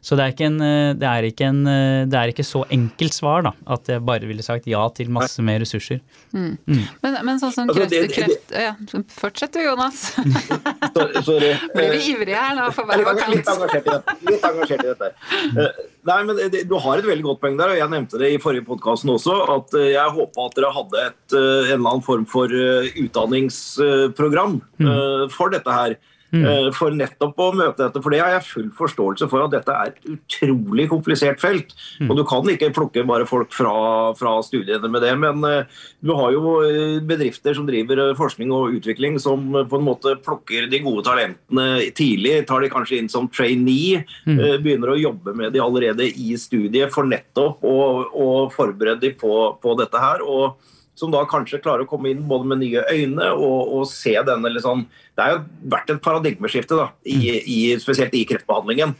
Så det er, ikke, en, eh, det, er ikke en, eh, det er ikke så enkelt svar, da. At jeg bare ville sagt ja til masse mer ressurser. Mm. Mm. Men, men, sånn som altså, kreft, kreft ja, Fortsett du, Jonas. Sorry. Blir vi ivrige her nå for hver vakant? Litt engasjert i dette. Litt engasjert i dette. Eh, nei, men Du har et veldig godt poeng der, og jeg nevnte det i forrige podkast også. At jeg håpa at dere hadde et, en eller annen form for utdanningsprogram mm. for dette her. Mm. Eh, for nettopp å møte dette. For det har jeg full forståelse for at dette er et utrolig komplisert felt. Mm. Og du kan ikke plukke bare folk fra, fra studiene med det. Men uh, du har jo eh, bedrifter som driver forskning og utvikling som på en måte plukker de gode talentene tidlig. Tar de kanskje inn som trainee. Mm. Begynner å jobbe med de allerede i studiet for nettopp å, å forberede de på, på dette her. og som da kanskje klarer å komme inn både med nye øyne og, og se denne liksom Det har jo vært et paradigmeskifte, da, i, i, spesielt i kreftbehandlingen.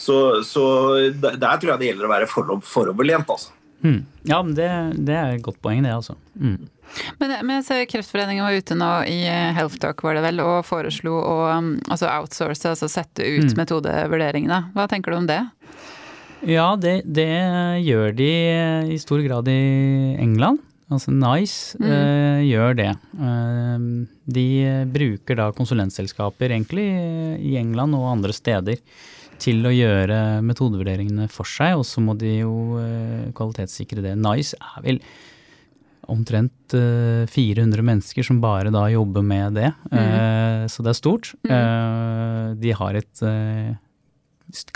Så, så, der tror jeg det gjelder å være foroverlent, altså. Mm. Ja, men det, det, er et godt poeng, det, altså. Mm. Men, men, jeg ser Kreftforeningen var ute nå i Health Talk var det vel, og foreslo å um, altså outsource, altså sette ut mm. metodevurderingene. Hva tenker du om det? Ja, det, det, gjør de i stor grad i England. Altså Nice mm. uh, gjør det. Uh, de bruker da konsulentselskaper egentlig i England og andre steder til å gjøre metodevurderingene for seg, og så må de jo uh, kvalitetssikre det. Nice er vel omtrent 400 mennesker som bare da jobber med det, mm. så det er stort. Mm. de har et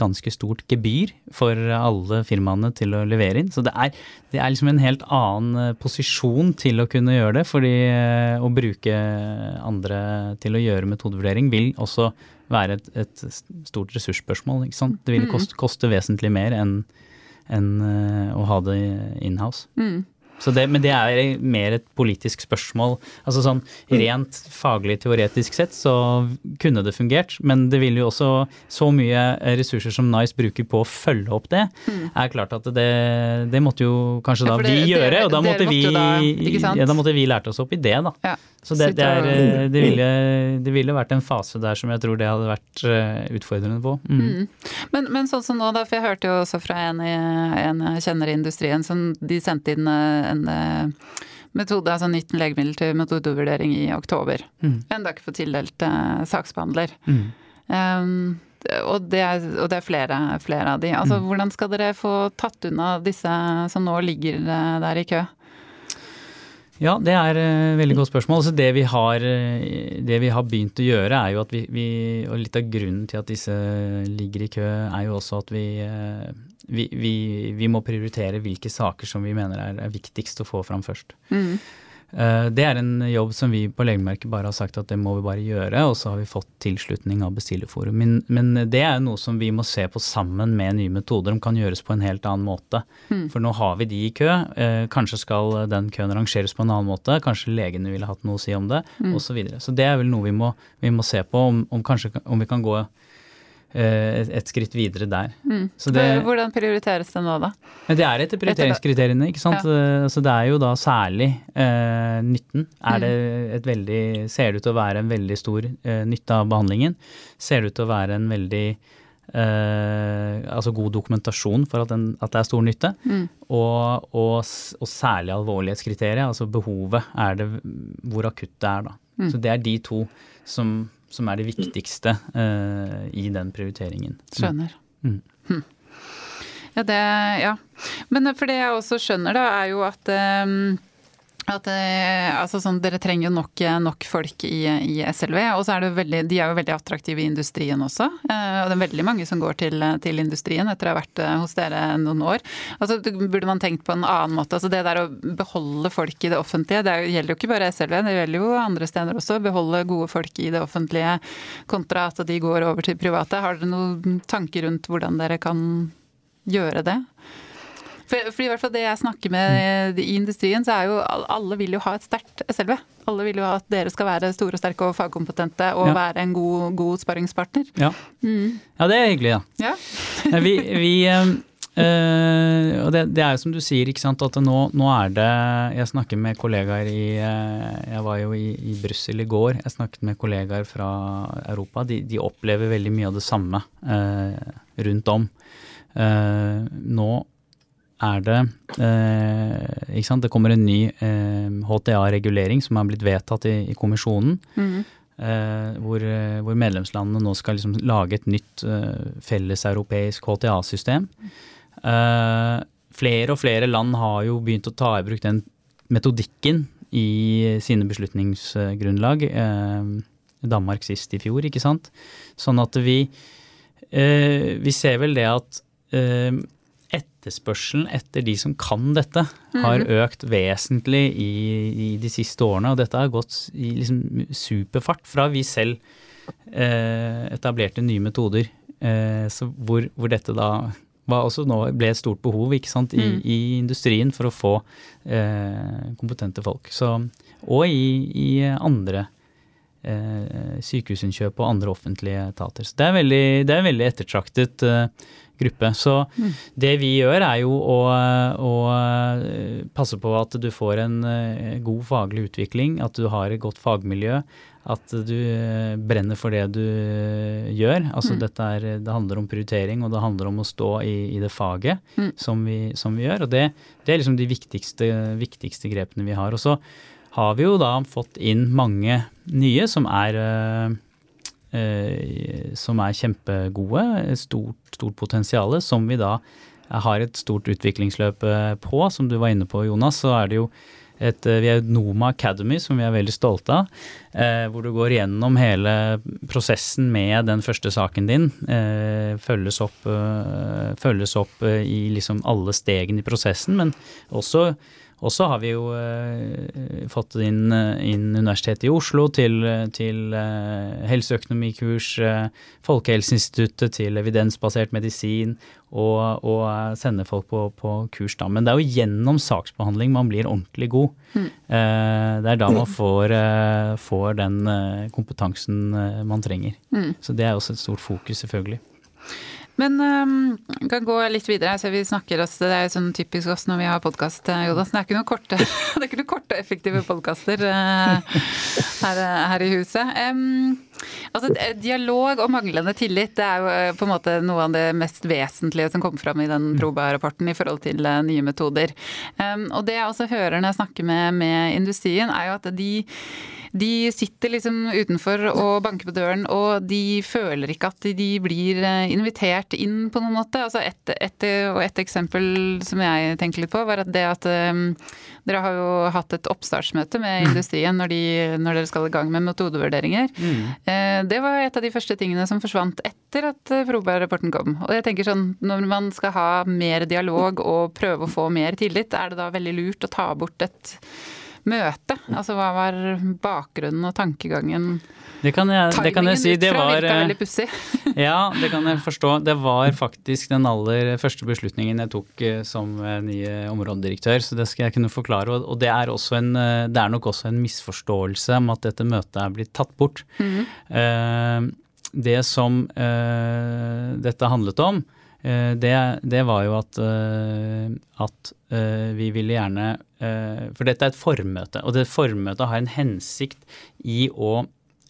ganske stort gebyr for alle firmaene til å levere inn. Så det er, det er liksom en helt annen eh, posisjon til å kunne gjøre det. fordi eh, å bruke andre til å gjøre metodevurdering vil også være et, et stort ressursspørsmål. ikke sant? Det vil koste, koste vesentlig mer enn enn eh, å ha det in-house. Mm. Det, men det er mer et politisk spørsmål. Altså sånn Rent faglig teoretisk sett så kunne det fungert, men det vil jo også Så mye ressurser som Nice bruker på å følge opp det, mm. er klart at det, det måtte jo kanskje da ja, det, vi gjøre. Og da måtte vi, da, ja, da måtte vi lært oss opp i det, da. Ja. Så det, det, er, eh, det, ville, det, ville, vært en fase der som jeg tror det hadde vært eh, utfordrende på. Mm. Mm. Men, men, sånn som nå, da, for jeg hørte jo også fra en, en kjenner i industrien som de sendte inn eh, en metode, altså nytt legemiddel til metodevurdering i oktober. Mm. Enda ikke fått tildelt uh, saksbehandler. Mm. Um, og, det er, og det er, flere, flere av de. Altså, mm. Hvordan skal dere få tatt unna disse som nå ligger der i kø? Ja, det er et veldig godt spørsmål. Altså, det, vi har, det, vi har, begynt å gjøre, er jo at vi, vi, Og litt av grunnen til at disse ligger i kø, er jo også at vi, uh, vi, vi må prioritere hvilke saker som vi mener er, er viktigst å få fram først. Mm. Eh, det er en jobb som vi på Legemerket bare har sagt at det må vi bare gjøre, og så har vi fått tilslutning av bestillerforum. Men, men, det er noe som vi må se på sammen med nye metoder, om kan gjøres på en helt annen måte. Mm. For nå har vi de i kø. Eh, kanskje skal den køen rangeres på en annen måte. Kanskje legene ville hatt noe å si om det, mm. osv. Så, videre. så det er vel noe vi må, vi må se på, om, om, kanskje, om vi kan gå et, et skritt videre der. Mm. Det, Hvordan prioriteres det nå, da? Det er etter prioriteringskriteriene. ikke sant? Ja. Eh, altså, det er jo da særlig eh, nytten. Er mm. det et veldig, ser det ut til å være en veldig stor eh, nytte av behandlingen? Ser det ut til å være en veldig eh, altså god dokumentasjon for at, den, at, det er stor nytte? Mm. Og, og, og, særlig alvorlighetskriteriet, altså behovet, er det hvor akutt det er, da. Mm. Så det er de to som som er det viktigste uh, i den prioriteringen. Skjønner. Mm. Hm. Ja, det Ja. Men for det jeg også skjønner, da, er jo at um at, eh, altså sånn, dere trenger jo nok, nok folk i, i, SLV, og så er det veldig, de er jo veldig attraktive i industrien også. Eh, og det er veldig mange som går til, til industrien etter å ha vært eh, hos dere noen år. Altså, burde man tenkt på en annen måte. Altså, det der å beholde folk i det offentlige, det gjelder jo ikke bare SLV, det gjelder jo andre steder også. Beholde gode folk i det offentlige kontra at de går over til private. Har dere noen tanker rundt hvordan dere kan gjøre det? For, for, i hvert fall det jeg snakker med i industrien, så er jo alle vil jo ha et sterkt SLV. Alle vil jo at dere skal være store, og sterke og fagkompetente og ja. være en god, god sparringspartner. Ja. Mm. ja. det er hyggelig, da. Ja. vi, vi Uh, og det, det, er jo som du sier, ikke sant, at nå, nå, er det Jeg snakker med kollegaer i uh, Jeg var jo i, i Brussel i går. Jeg snakket med kollegaer fra Europa. De, de opplever veldig mye av det samme uh, rundt om. nå er det ikke sant, Det kommer en ny HTA-regulering som er blitt vedtatt i, i kommisjonen. Mm. Hvor, hvor, medlemslandene nå skal liksom lage et nytt felleseuropeisk HTA-system. Uh, flere og flere land har jo begynt å ta i bruk den metodikken i sine beslutningsgrunnlag. Uh, Danmark sist i fjor, ikke sant. Sånn at vi Vi ser vel det at etterspørselen etter de som kan dette, har mhm. økt vesentlig i, i, de siste årene. Og dette har gått i liksom superfart fra vi selv etablerte nye metoder. hvor, hvor dette da var også nå ble et stort behov ikke sant, i, mm. i industrien for å få eh, kompetente folk. Så, og i, i andre eh, sykehusinnkjøp og andre offentlige etater. Så det er veldig, det er veldig ettertraktet eh, gruppe. Så mm. det vi gjør er jo å, å, eh, passe på at du får en eh, god faglig utvikling, at du har et godt fagmiljø, at du eh, brenner for det du gjør. Altså mm. er, det handler om prioritering, og det handler om å stå i, i det faget mm. som, vi, som, vi, gjør. Og det, det er liksom de viktigste, viktigste, grepene vi har. Og så har vi jo da fått inn mange nye som er som er kjempegode, stort, stort potensial, som vi da har et stort utviklingsløp på. Som du var inne på, Jonas, så er det jo et, eh, vi er Noma Academy, som vi er veldig stolte av. Eh, hvor du går gjennom hele prosessen med den første saken din. Eh, følges opp, eh, følges opp eh, i liksom alle stegene i prosessen, men også og så har vi jo uh, fått inn, inn, Universitetet i Oslo til, til uh, helseøkonomikurs, uh, Folkehelseinstituttet til evidensbasert medisin, og, og sende folk på, på, kurs da. Men det er jo gjennom saksbehandling man blir ordentlig god. Mm. det er da man får, får den kompetansen man trenger. Mm. Så det er også et stort fokus, selvfølgelig. Men um, kan gå litt videre. Jeg ser vi snakker oss, Det er sånn typisk oss når vi har podkast, eh, Det er ikke noen korte, det korte effektive podkaster uh, her, her, i huset. Um, altså, dialog og manglende tillit det er jo på en måte noe av det mest vesentlige som kommer fram i den. Proba-rapporten i forhold til uh, nye metoder. Um, og det jeg også hører når jeg snakker med, med industrien, er jo at de de sitter liksom utenfor og banker på døren, og de føler ikke at de blir eh, invitert inn på noen måte. Altså et, et, og et eksempel som jeg tenker litt på, var at det at um, dere har jo hatt et oppstartsmøte med mm. industrien når, de, når dere skal i gang med metodevurderinger. Mm. Uh, det var et av de første tingene som forsvant etter at Froberg-rapporten kom. Og jeg tenker sånn, når man skal ha mer dialog og prøve å få mer tillit, er det da veldig lurt å ta bort et møte? Altså hva var bakgrunnen og tankegangen? Det kan jeg, det kan jeg si. Det var ja, det kan jeg forstå. Det var faktisk den aller første beslutningen jeg tok eh, som eh, ny områdedirektør, så det skal jeg kunne forklare. Og det er, en, eh, det er nok også en misforståelse om at dette møtet er blitt tatt bort. Mm. Det som dette handlet om, det, det, var jo at, at vi ville gjerne Eh, for dette er et formøte, og det formøtet har en hensikt i å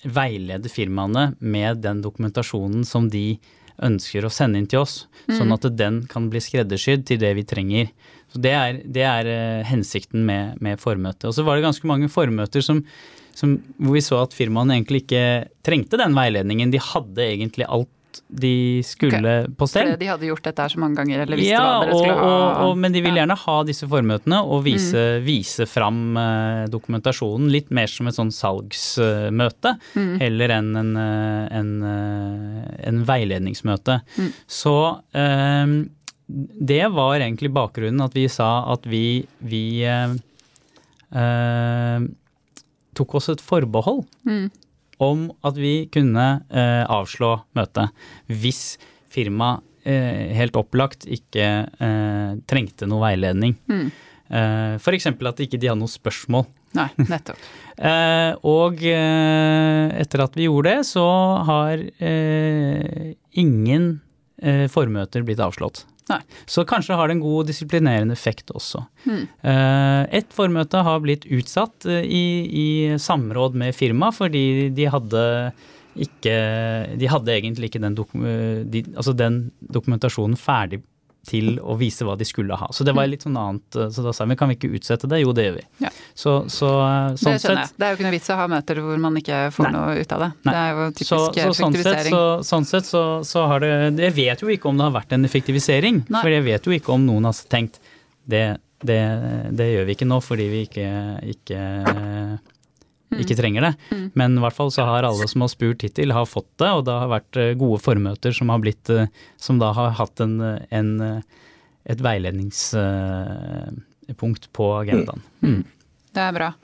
veilede firmaene med den dokumentasjonen som de ønsker å sende inn til oss, mm. sånn at den kan bli skreddersydd til det vi trenger. Så Det er, det er hensikten med, med, formøtet. Og så var det ganske mange formøter som, som, hvor vi så at firmaene egentlig ikke trengte den veiledningen. De hadde egentlig alt de skulle okay. på stell. Fordi de hadde gjort dette her så mange ganger, eller visste ja, hva dere skulle og, ha? Og, og, men de vil gjerne ha disse formøtene og vise, mm. vise fram uh, dokumentasjonen litt mer som et sånn salgsmøte, mm. heller enn en, uh, en, en, veiledningsmøte. Mm. Så det var egentlig bakgrunnen at vi sa at vi, vi tok oss et forbehold. Mm om at vi kunne eh, avslå møtet hvis firmaet eh, helt opplagt ikke eh, trengte noe veiledning. Mm. Eh, F.eks. at ikke de hadde noe spørsmål. Nei, nettopp. Eh, og eh, etter at vi gjorde det, så har eh, ingen formøter blitt avslått. Nei. Så kanskje har det en god disiplinerende effekt også. Mm. Et formøte har blitt utsatt eh, i, i samråd med firma fordi de hadde ikke De hadde egentlig ikke den, dokum, eh, de, altså den dokumentasjonen ferdig til å vise hva de skulle ha. Så det var litt sånn annet. eh, Så da sa vi kan vi ikke utsette det? Jo, det gjør vi. Ja. Så, så sånn Det skjønner jeg. Det er jo ikke noe vits å ha møter hvor man ikke får Nei. noe ut av det. Nei. Det er jo typisk så, så sånn sett, effektivisering. så, sånn sett så, så har det Jeg vet jo ikke om det har vært en effektivisering. Nei. For jeg vet jo ikke om noen har tenkt det, det, det gjør vi ikke nå fordi vi ikke, ikke, ikke trenger det. Mm. Men i hvert fall så har alle som har spurt hittil, har fått det. Og det har vært eh, gode formøter som har blitt eh, Som da har hatt en, en, eh, et veiledningspunkt på agendaen. Mm. Det er bra.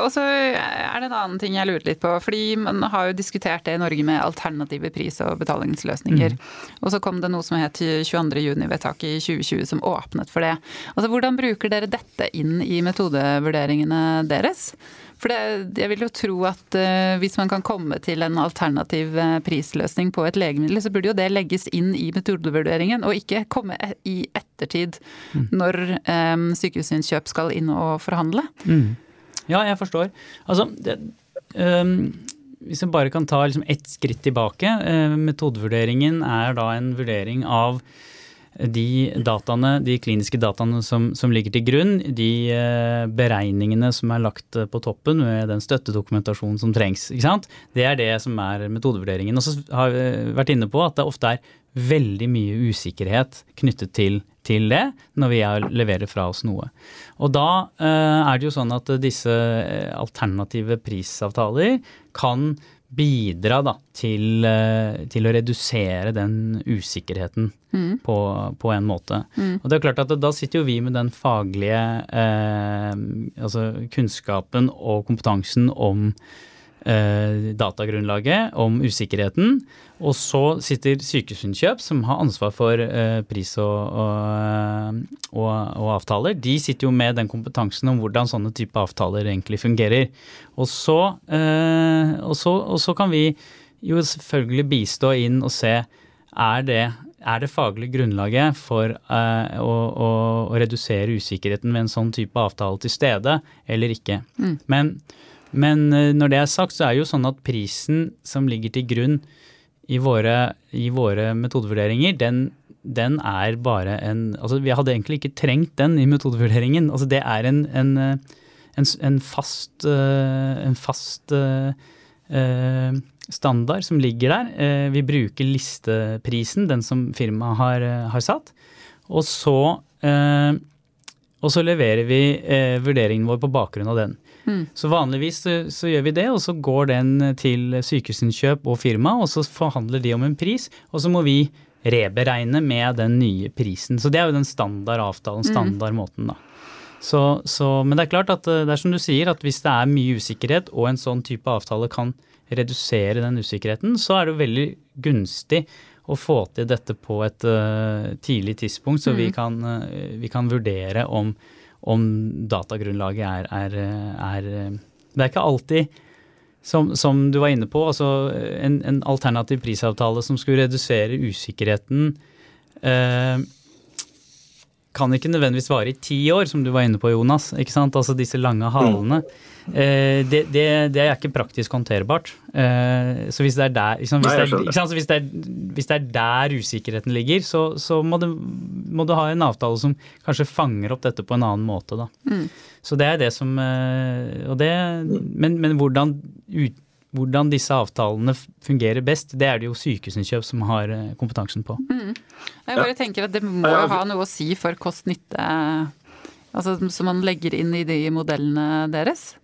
Og så er det en annen ting jeg lurer litt på. Fordi man har jo diskutert det i Norge med alternative pris- og betalingsløsninger. Og så kom det noe som het 22.6-vedtaket i 2020 som åpnet for det. Altså Hvordan bruker dere dette inn i metodevurderingene deres? For det, jeg vil jo tro at uh, hvis man kan komme til en alternativ eh, prisløsning på et legemiddel, så burde jo det legges inn i metodevurderingen, og ikke komme e- i ettertid når um, Sykehusinnkjøp skal inn og forhandle. Mm. Ja, jeg forstår. Altså, det, um hvis vi bare kan ta liksom ett skritt tilbake. metodevurderingen er da en vurdering av de dataene, de kliniske dataene som, som ligger til grunn, de øh, beregningene som er lagt øh, på toppen med den støttedokumentasjonen som trengs. Det er det som er metodevurderingen. Og så har vi vært inne på at det ofte er veldig mye usikkerhet knyttet til, til det når vi er, leverer fra oss noe. Og da eh, er det jo sånn at disse eh, alternative prisavtaler kan bidra da, til, eh, til å redusere den usikkerheten på, på en måte. Og det er klart at da sitter jo vi med den faglige eh, altså kunnskapen og kompetansen om eh, datagrunnlaget, om usikkerheten. Og så sitter Sykehusinnkjøp, som har ansvar for eh, pris og, og, og, og avtaler. De sitter jo med den kompetansen om hvordan sånne type avtaler egentlig fungerer. Og så, eh, så, så kan vi jo selvfølgelig bistå inn og se er det, er det faglige grunnlaget for uh, å, å, å redusere usikkerheten ved en sånn type avtale til stede, eller ikke. Men, men eh, når det er sagt, så er det jo sånn at prisen som ligger til grunn i våre, i våre metodevurderinger, den, den er bare en Altså, vi hadde egentlig ikke trengt den i metodevurderingen. Altså, det er en, en, eh, en, en fast, eh, fast eh, standard som ligger der. Vi bruker listeprisen, den som firmaet har, har satt. Og så, eh, og så leverer vi eh, vurderingen vår på bakgrunn av den. Så vanligvis så, så gjør vi det, og så går den til Sykehusinnkjøp og firma, og så forhandler de om en pris, og så må vi reberegne med den nye prisen. Så det er jo den standard avtalen, standard måten, da. Så, så, men det er klart at eh, det er som du sier, at hvis det er mye usikkerhet, og en sånn type avtale kan redusere den usikkerheten, så er det jo veldig gunstig å få til dette på et uh, tidlig tidspunkt, så vi, kan, uh, vi kan vurdere om, om datagrunnlaget er, er, er eh, Det er ikke alltid som, som du var inne på, altså en, en alternativ prisavtale som skulle redusere usikkerheten, eh, kan ikke nødvendigvis vare i ti år, som du var inne på, Jonas. ikke sant? Altså disse lange halene. Eh, det, det, det er ikke praktisk håndterbart. Eh, så hvis det er der, ikke? Hvis, Nei, det er, sant? Hvis, er, hvis det er der usikkerheten ligger, så, så må, du, må du ha en avtale som kanskje fanger opp dette på en annen måte. Da. Så det er det som eh, og det, Men, men hvordan, ut, hvordan disse avtalene fungerer best, det er det jo Sykehusinnkjøp som har eh, kompetansen på. Jeg bare tenker at det må Ja, ja. ha noe å si for kost-nytte, altså som man legger inn i de modellene deres.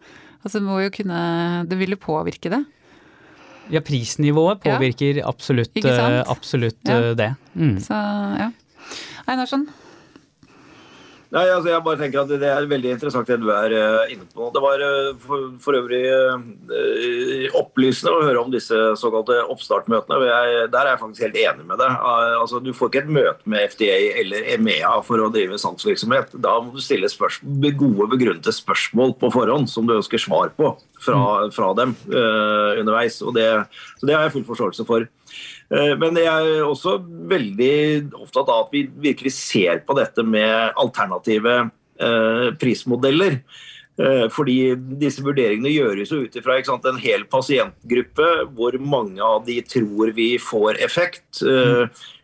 Altså må jo kunne Det vil jo påvirke det. Ja, prisnivået Ja. påvirker absolutt, Ikke sant? eh, absolutt Ja. eh, det. Mm. Så ja. Einarsson? Nei, altså jeg bare tenker at Det er veldig interessant det du er uh, inne på. Det var uh, for, for, øvrig uh, opplysende å høre om disse såkalte oppstartmøtene. Jeg, der er jeg faktisk helt enig med deg. Altså, du får ikke et møte med FDA eller EMEA for å drive salgsvirksomhet. Da må du stille gode, begrunnede spørsmål på forhånd som du ønsker svar på fra, mm. fra dem underveis. Og det, så det har jeg full forståelse for. Eh, men jeg er også veldig opptatt av at vi virkelig ser på dette med alternative eh, prismodeller. Eh, fordi disse vurderingene gjøres jo ut ifra en hel pasientgruppe, hvor mange av de tror vi får effekt.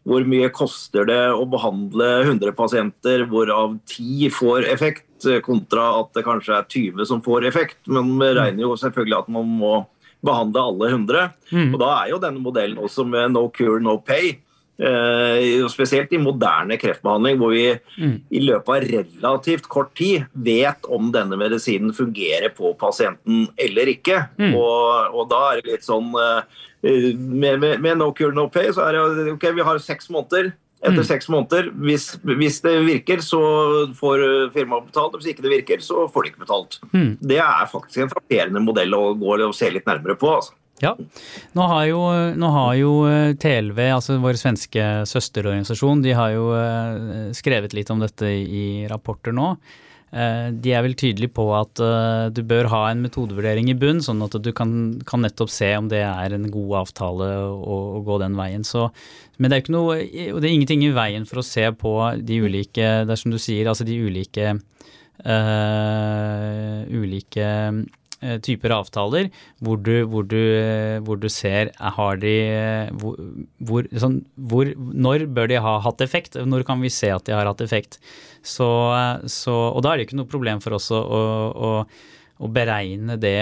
Hvor mye koster det å behandle 100 pasienter, hvorav 10 får effekt, kontra at det kanskje er 20 som får effekt. Men vi regner jo selvfølgelig at man må behandle alle 100. Mm. Og Da er jo denne modellen også med no cure, no pay. Eh, spesielt i moderne kreftbehandling, hvor vi mm. i løpet av relativt kort tid vet om denne medisinen fungerer på pasienten eller ikke. Mm. Og, og, da er det litt sånn eh, med, med, med, no cure, no pay, så er det ok, vi har seks måneder etter mm. seks måneder. Hvis, hvis, det virker, så får firmaet betalt. Hvis ikke det virker, så får de ikke betalt. Mm. Det er faktisk en frapperende modell å gå og se litt nærmere på. altså. Ja. Nå har, jo, nå har jo, eh, TLV, altså vår svenske søsterorganisasjon, de har jo eh, skrevet litt om dette i rapporter nå. Eh, de er vel tydelige på at eh, du bør ha en metodevurdering i bunn, sånn at du kan, kan nettopp se om det er en god avtale å, å gå den veien. Så, men det er, noe, det er ingenting i veien for å se på de ulike Det er som du sier, altså de ulike uh, ulike typer avtaler hvor du, hvor du, hvor du ser har de hvor, hvor, sånn, Når bør de ha hatt effekt? Når kan vi se at de har hatt effekt? Så, så, og da er det ikke noe problem for oss å, å, å beregne det,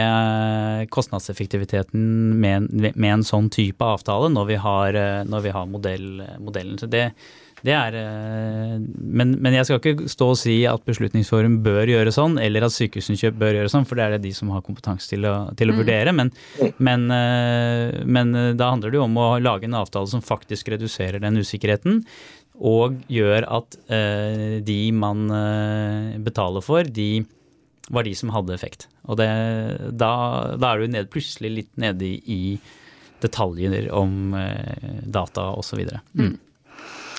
kostnadseffektiviteten med, med, en sånn type avtale når vi har, når vi har modell, modellen. Så det, det er, men, men, jeg skal ikke stå og si at Beslutningsforum bør gjøre sånn, eller at Sykehusinnkjøp bør gjøre sånn, for det er det de som har kompetanse til å, til å mm. vurdere. Men, men, men, da handler det jo om å lage en avtale som faktisk reduserer den usikkerheten og gjør at eh, de man eh, betaler for, de var de som hadde effekt. Og det, da, da, er du ned, plutselig litt nede i, detaljer om eh, data osv. Mm.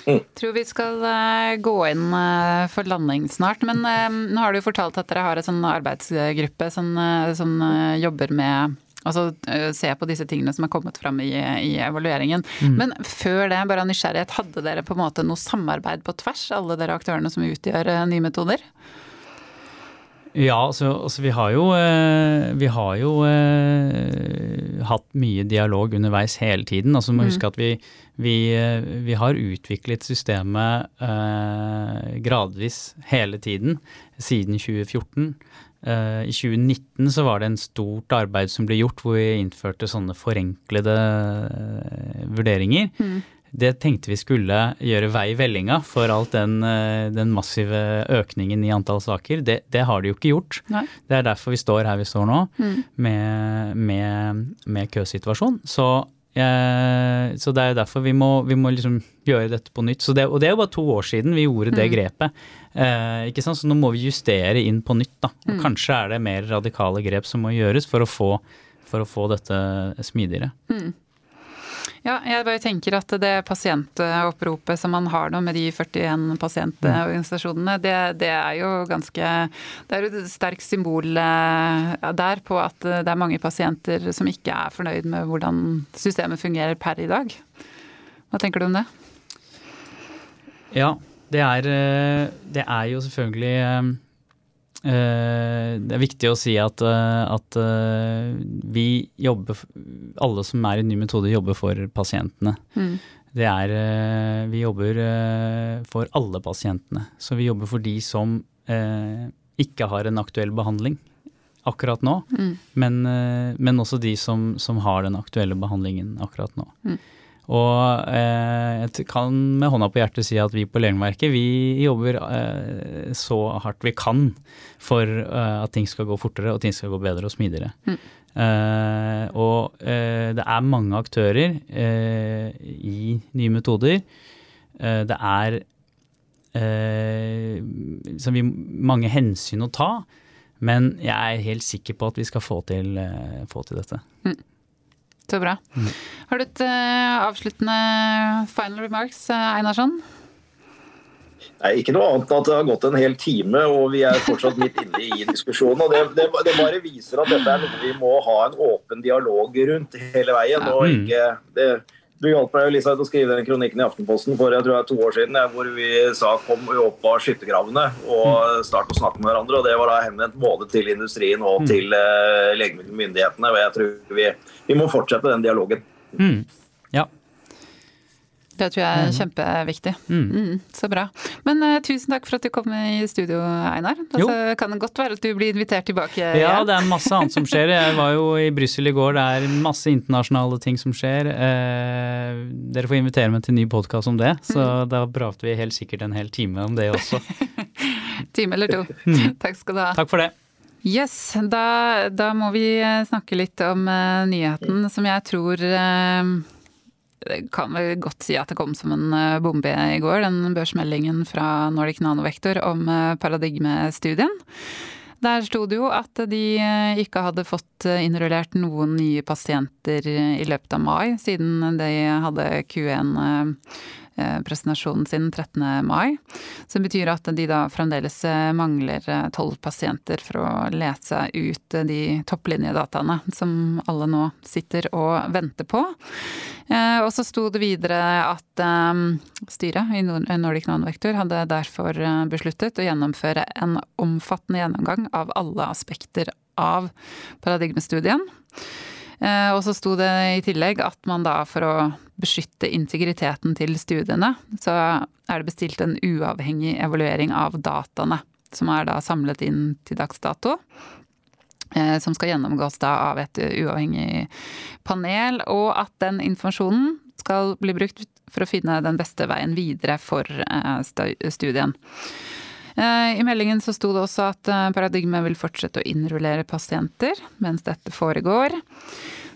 mm. Tror vi skal uh, gå inn uh, for landing snart. Men uh, nå har du fortalt at dere har en sånn arbeidsgruppe som, som jobber med Altså se på disse tingene som er kommet fram i, i evalueringen. Mm. Men før det, bare av nysgjerrighet, hadde dere på en måte noe samarbeid på tvers, alle dere aktørene som utgjør eh, nye metoder? Ja, altså, altså, vi har jo, eh, vi har jo eh, hatt mye dialog underveis hele tiden. Altså, må mm. huske at vi, vi, eh, vi, har utviklet systemet eh, gradvis hele tiden siden 2014. Eh, I 2019 så var det en stort arbeid som ble gjort hvor vi innførte sånne forenklede eh, vurderinger. Mm. Det tenkte vi skulle gjøre vei i vellinga for alt den, eh, den, massive økningen i antall saker. Det, det har det jo ikke gjort. Nei. Det er derfor vi står her vi står nå, mm. med, med, med køsituasjon. Så så det er jo derfor vi må, vi må liksom gjøre dette på nytt. Det, og det er jo bare to år siden vi gjorde det mm. grepet. Eh, ikke sant? Så nå må vi justere inn på nytt. da. Og mm. Kanskje er det mer radikale grep som må gjøres for å få, for å få dette smidigere. Mm. Ja, jeg bare tenker at det pasientoppropet som man har nå med de 41 pasientorganisasjonene, det, det er jo ganske Det er et sterkt symbol eh, der på at det er mange pasienter som ikke er fornøyd med hvordan systemet fungerer per i dag. Hva tenker du om det? Ja, det er, eh, det er jo selvfølgelig Eh, det er viktig å si at, eh, at, eh, vi jobber Alle som er i ny metode, jobber for pasientene. Mm. Det er Vi jobber for alle pasientene. Så vi jobber for de som ikke har en aktuell behandling akkurat nå, mm. men, men, også de som, som, har den aktuelle behandlingen akkurat nå. Mm. Og eh, jeg kan med hånda på hjertet si at vi på Legeverket vi jobber eh, så hardt vi kan for eh, at ting skal gå fortere og ting skal gå bedre og smidigere. Mm. Eh, og eh, det er mange aktører eh, i nye metoder. det er eh, vi, mange hensyn å ta. Men jeg er helt sikker på at vi skal få til, få til dette. Mm. Så bra. Mm. Har du et uh, avsluttende final remarks, Einarsson? Nei, Ikke noe annet enn at det har gått en hel time, og vi er fortsatt midt inne i diskusjonen. og det, det, det, bare viser at dette er noe vi må ha en åpen dialog rundt hele veien. og mm. ikke... Det, du hjalp meg Lisa, til å skrive den kronikken i Aftenposten for jeg tror jeg to år siden, hvor vi sa kom opp av skyttergravene og mm. start å snakke med hverandre. og Det var da henvendt både til industrien og mm. til uh, legemiddelmyndighetene. og jeg tror vi, vi må fortsette den dialogen. Mm. Ja, det tror jeg er mm. kjempeviktig. Mm. Mm, så bra. Men uh, tusen takk for at du kom i studio, Einar. Altså, kan det godt være at du blir invitert tilbake ja, igjen? Ja, det er masse annet som skjer. Jeg var jo i Brussel i går, det er masse internasjonale ting som skjer. Uh, dere får invitere meg til en ny podkast om det, så mm. da prater vi helt sikkert en hel time om det også. time eller to. Mm. Takk skal du ha. Takk for det. Yes, da, da må vi eh, snakke litt om uh, nyheten som jeg tror kan vel godt si at det kom som en eh, bombe i går, den børsmeldingen fra Nordic Nanovektor om eh, paradigmestudien. Der sto det jo at de eh, ikke hadde fått innrullert noen nye pasienter i løpet av mai, siden de hadde Q1 Eh, presentasjonen sin 13. mai. Som betyr at de da fremdeles eh, mangler eh, tolv pasienter for å lese ut de topplinjedataene som alle nå sitter og venter på. Og så sto det videre at styret i Nordic Nanovektor hadde derfor besluttet å gjennomføre en omfattende gjennomgang av alle aspekter av paradigmestudien. Og så sto det i tillegg at man da for å beskytte integriteten til studiene, så er det bestilt en uavhengig evaluering av dataene, som er da samlet inn til dags dato. Eh, som skal gjennomgås da av et uavhengig panel, og at den informasjonen skal bli brukt for å finne den beste veien videre for eh, studien. Eh, I meldingen så sto det også at Paradigmet vil fortsette å innrullere pasienter mens dette foregår.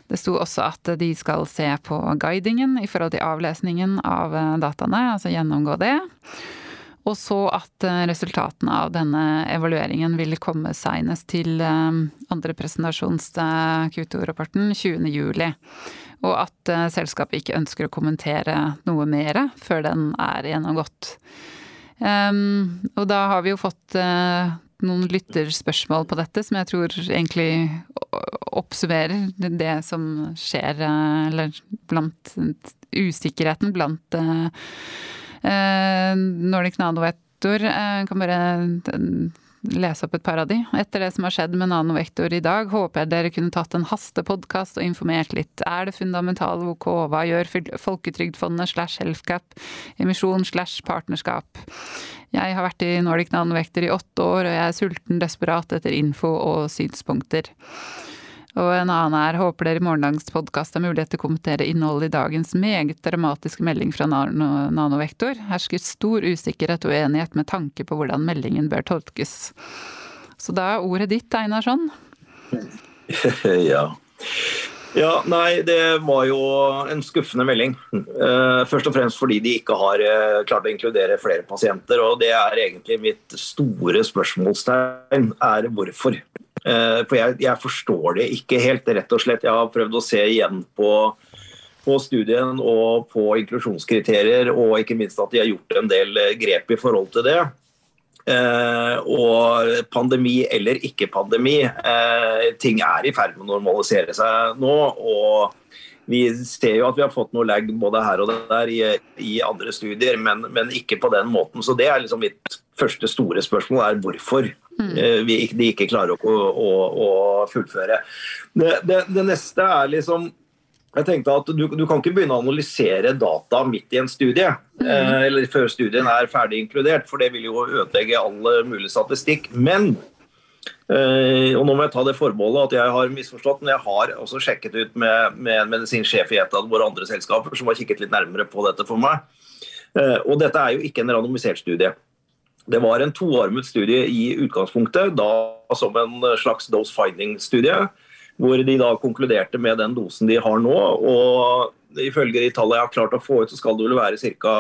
Det sto også at de skal se på guidingen i forhold til avlesningen av eh, dataene, altså gjennomgå det. Og så at eh, resultatene av denne evalueringen vil komme seinest til eh, andre presentasjons Q2-rapporten 20.07. Og at selskapet ikke ønsker å kommentere noe mer før den er gjennomgått. Um, og da har vi jo fått uh, noen lytterspørsmål på dette, som jeg tror egentlig oppsummerer det som skjer, uh, eller blant usikkerheten blant uh, Nordic Nanovektor. Jeg kan bare lese opp et par av de. Etter det som har skjedd med nanovektor i dag, håper jeg dere kunne tatt en hastepodkast og informert litt. Er det fundamentale OK? Hva gjør Folketrygdfondet slash Healthcap? Emisjon slash partnerskap? Jeg har vært i Nordic Nanovektor i åtte år, og jeg er sulten desperat etter info og synspunkter. Og en annen er håper dere i morgendagens podkast har mulighet til å kommentere innholdet i dagens meget dramatiske melding fra Nanovektor. Hersker stor usikkerhet og uenighet med tanke på hvordan meldingen bør tolkes. Så da er ordet ditt, Einarsson. ja. Ja, nei, det var jo en skuffende melding. Eh, først og fremst fordi de ikke har eh, klart å inkludere flere pasienter. Og det er egentlig mitt store spørsmålstegn, er hvorfor. Eh, for jeg, jeg, forstår det ikke helt, rett og slett. Jeg har prøvd å se igjen på, på studien og på inklusjonskriterier, og ikke minst at de har gjort en del eh, grep i forhold til det. Eh, og pandemi eller ikke pandemi, eh, ting er i ferd med å normalisere seg nå. og vi ser jo at vi har fått noe lag både her og der i, i andre studier, men, men, ikke på den måten. Så det er liksom mitt første store spørsmål, er hvorfor vi, de ikke klarer å, å, å fullføre. Det, det, det, neste er liksom jeg tenkte at du, du, kan ikke begynne å analysere data midt i en studie. Mm. Eh, eller før studien er ferdig inkludert, for det vil jo ødelegge all mulig statistikk. Men Eh, og nå må jeg ta det forbeholdet at jeg har misforstått, men jeg har også sjekket ut med, med en medisinsjef i et av våre andre selskaper som har kikket litt nærmere på dette for meg. Eh, og dette er jo ikke en randomisert studie. Det var en toarmet studie i utgangspunktet, da som en slags dose finding-studie. Hvor de da konkluderte med den dosen de har nå. Og ifølge de tallene jeg har klart å få ut, så skal det vel være ca.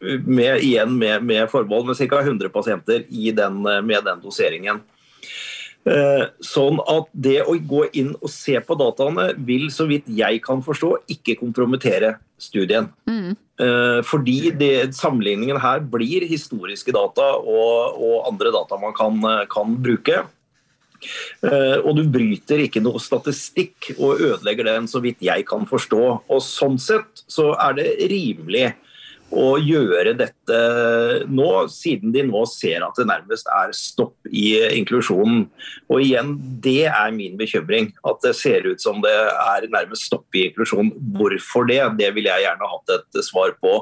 med, igjen med, med forbehold, med ca. 100 pasienter den, med den doseringen. Eh, sånn at det å gå inn og se på dataene vil, så vidt jeg kan forstå, ikke kompromittere studien. Mm. Eh, fordi det, sammenligningen her blir historiske data og, og andre data man kan, kan bruke. Eh, og du bryter ikke noe statistikk og ødelegger den, så vidt jeg kan forstå. Og Sånn sett så er det rimelig å gjøre dette nå, siden de nå ser at det nærmest er stopp i inklusjonen. Og igjen, det er min bekymring. At det ser ut som det er nærmest stopp i inklusjonen. Hvorfor det? Det vil jeg gjerne hatt et svar på.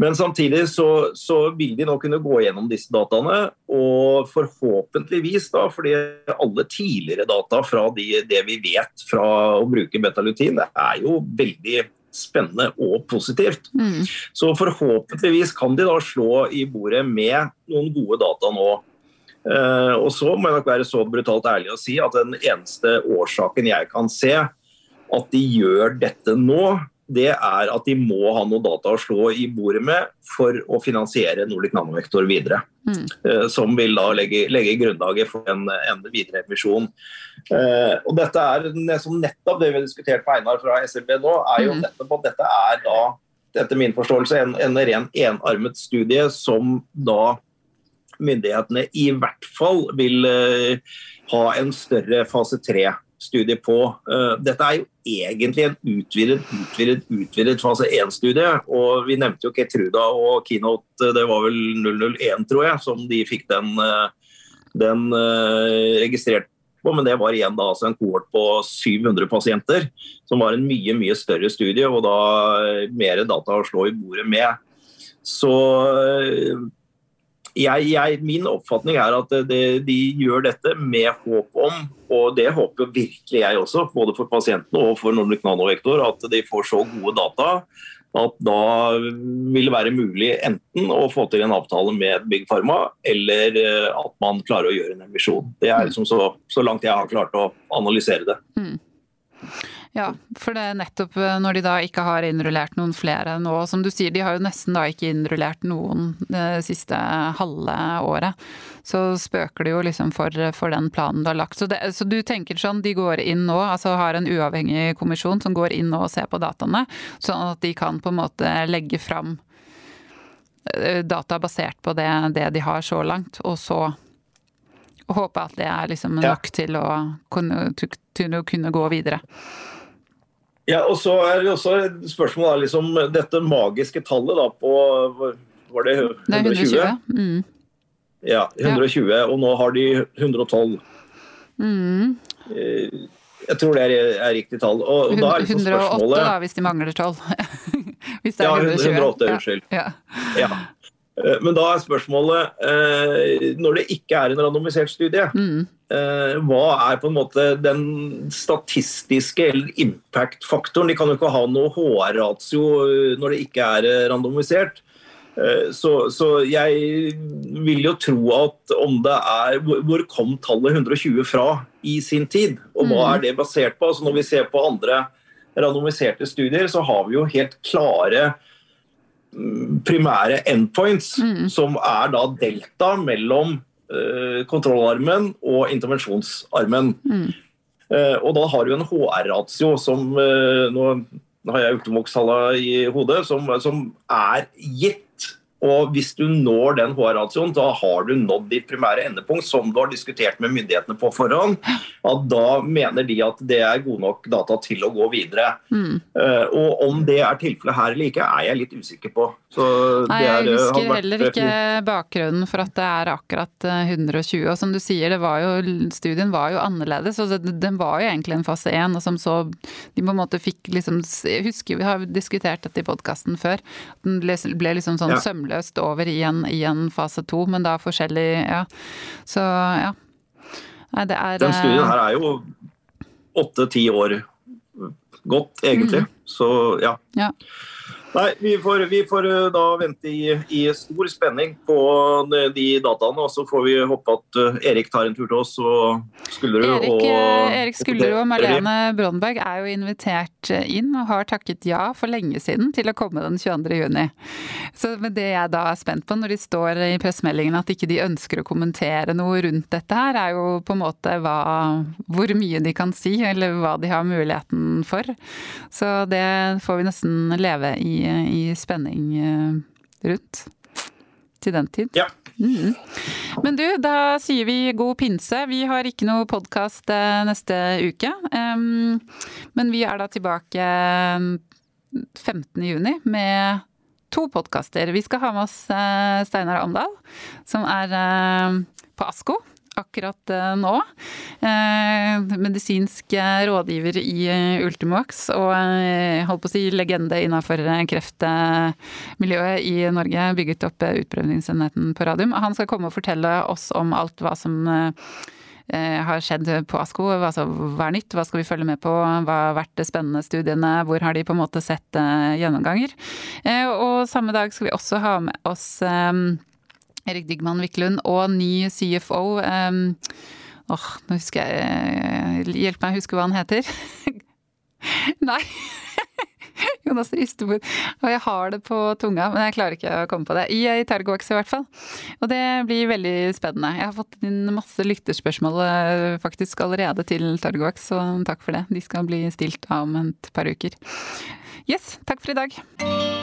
Men samtidig så, så, vil de nå kunne gå gjennom disse dataene, og forhåpentligvis, da, fordi alle tidligere data fra de, det vi vet fra å bruke betalutin, det er jo veldig spennende og positivt. Mm. Så forhåpentligvis kan de da slå i bordet med noen gode data nå. Uh, og så må jeg nok være så brutalt ærlig å si at den eneste årsaken jeg kan se at de gjør dette nå, det er at de må ha noe data å slå i bordet med for å finansiere Nordic Nanovektor videre. Mm. Uh, som vil da legge, legge grunnlaget for en, en videre emisjon. Uh, og dette er som nettopp det vi har diskutert med Einar fra SLB nå, er jo mm. nettopp at dette er da etter min forståelse en, en ren enarmet studie som da myndighetene i hvert fall vil uh, ha en større fase tre studie på. Eh, dette er jo egentlig en utvidet, utvidet, utvidet fase 1-studie. og Vi nevnte jo Ketruda og Keynote, det var vel 001, tror jeg, som de fikk den, eh, den eh, registrert på. Men det var igjen da altså en kohort på 700 pasienter, som var en mye mye større studie og da mer data å slå i bordet med. Så jeg, jeg, min oppfatning er at det, de gjør dette med håp om, og det håper virkelig jeg også, både for pasientene og for Nordic Nanovektor, at de får så gode data at da vil det være mulig enten å få til en avtale med Big Pharma, eller eh, at man klarer å gjøre en emisjon. Det er liksom så, så langt jeg har klart å analysere det. Mm. Ja, for det er nettopp eh, når de da ikke har innrullert noen flere nå. Som du sier, de har jo nesten da ikke innrullert noen det siste halve året. Så spøker det jo liksom for, for den planen du har lagt. Så, det, så, du tenker sånn, de går inn nå, altså har en uavhengig kommisjon som går inn nå og ser på dataene, sånn at de kan på en måte legge fram eh, data basert på det, det de har så langt, og så håpe at det er liksom nok ja. til, å kunne, til å kunne gå videre. Ja, og så er det også et spørsmål liksom, dette magiske tallet da, på Var det 120? Det er 120. Mm. Ja, 120, ja. og nå har de 112. Mm. Eh, jeg tror det er, er riktig tall. Og, og da er liksom 108 da, hvis de mangler 12. hvis det er ja, 120. 108, unnskyld. Ja. ja. Eh, men da er spørsmålet, eh, når det ikke er en randomisert studie, mm. Eh, hva er på en måte den statistiske eller impact-faktoren? De kan jo ikke ha noe HR-ratio når det ikke er randomisert. Så, så, jeg vil jo tro at om det er Hvor kom tallet 120 fra i sin tid? Og hva mm. er det basert på? Altså når vi ser på andre randomiserte studier, så har vi jo helt klare primære endpoints, mm. som er da delta mellom uh, kontrollarmen og intervensjonsarmen. Mm. Uh, og da har du en HR-ratio som uh, Nå har jeg ultimox-tallene i hodet, som, som er gitt og Hvis du når den HR-ratioen, da har du nådd ditt primære endepunkt, som du har diskutert med myndighetene på forhånd. at Da mener de at det er gode nok data til å gå videre. Mm. Uh, og Om det er tilfellet her eller ikke, er jeg litt usikker på. Nei, Jeg er, husker vært... heller ikke bakgrunnen for at det er akkurat 120. Eh, og som du sier, var jo, studien var jo annerledes. og Den var jo egentlig en fase 1, og som så de på en måte fikk liksom Jeg husker vi har diskutert dette i podkasten før. Den ble, ble liksom sånn ja. sømløs sømløst over i en, i en fase to, men da forskjellig Ja. Så ja. Nei, det er Den studien her er jo åtte-ti år godt, egentlig. Mm. Så ja. ja. Nei, vi får, vi får eh, da vente i, i, stor spenning på de dataene. Og så får vi håpe at uh, Erik tar en tur til oss og Skulderud. Erik, og, eh, Erik Skulderud og Marlene Brondberg er jo invitert inn og har takket ja for lenge siden til å komme den 22. juni. Så med det jeg da er spent på når de står i pressemeldingen at ikke de ønsker å kommentere noe rundt dette her, er jo på en måte hva, hvor mye de kan si, eller hva de har muligheten for. Så det får vi nesten leve i i spenning eh, rundt til den tid. Ja. Mm. Men du, da sier vi god pinse. Vi har ikke noe podkast eh, neste uke. Men vi er da tilbake 15. juni med to podkaster. Vi skal ha med oss eh, Steinar Amdal, som er på ASKO akkurat eh, nå. Eh, medisinsk eh, rådgiver i Ultimovax og holdt på å si legende innafor kreftmiljøet i Norge. Bygget opp utprøvingsenheten på Radium. Han skal komme og fortelle oss om alt hva som har skjedd på ASKO. Altså, hva er nytt, hva skal vi følge med på, hva har vært de spennende studiene, hvor har de på en måte sett gjennomganger. Og samme dag skal vi også ha med oss Erik Digman Wiklund og ny CFO. Um, åh, nå husker jeg Hjelp meg å huske hva han heter. Nei. Jonas rister Og jeg har det på tunga, men jeg klarer ikke å komme på det. I, Tergoax i hvert fall. Og det blir veldig spennende. Jeg har fått inn masse lytterspørsmål eh, faktisk allerede til Tergoax, så takk for det. De skal bli stilt om et par uker. Yes, takk for i dag.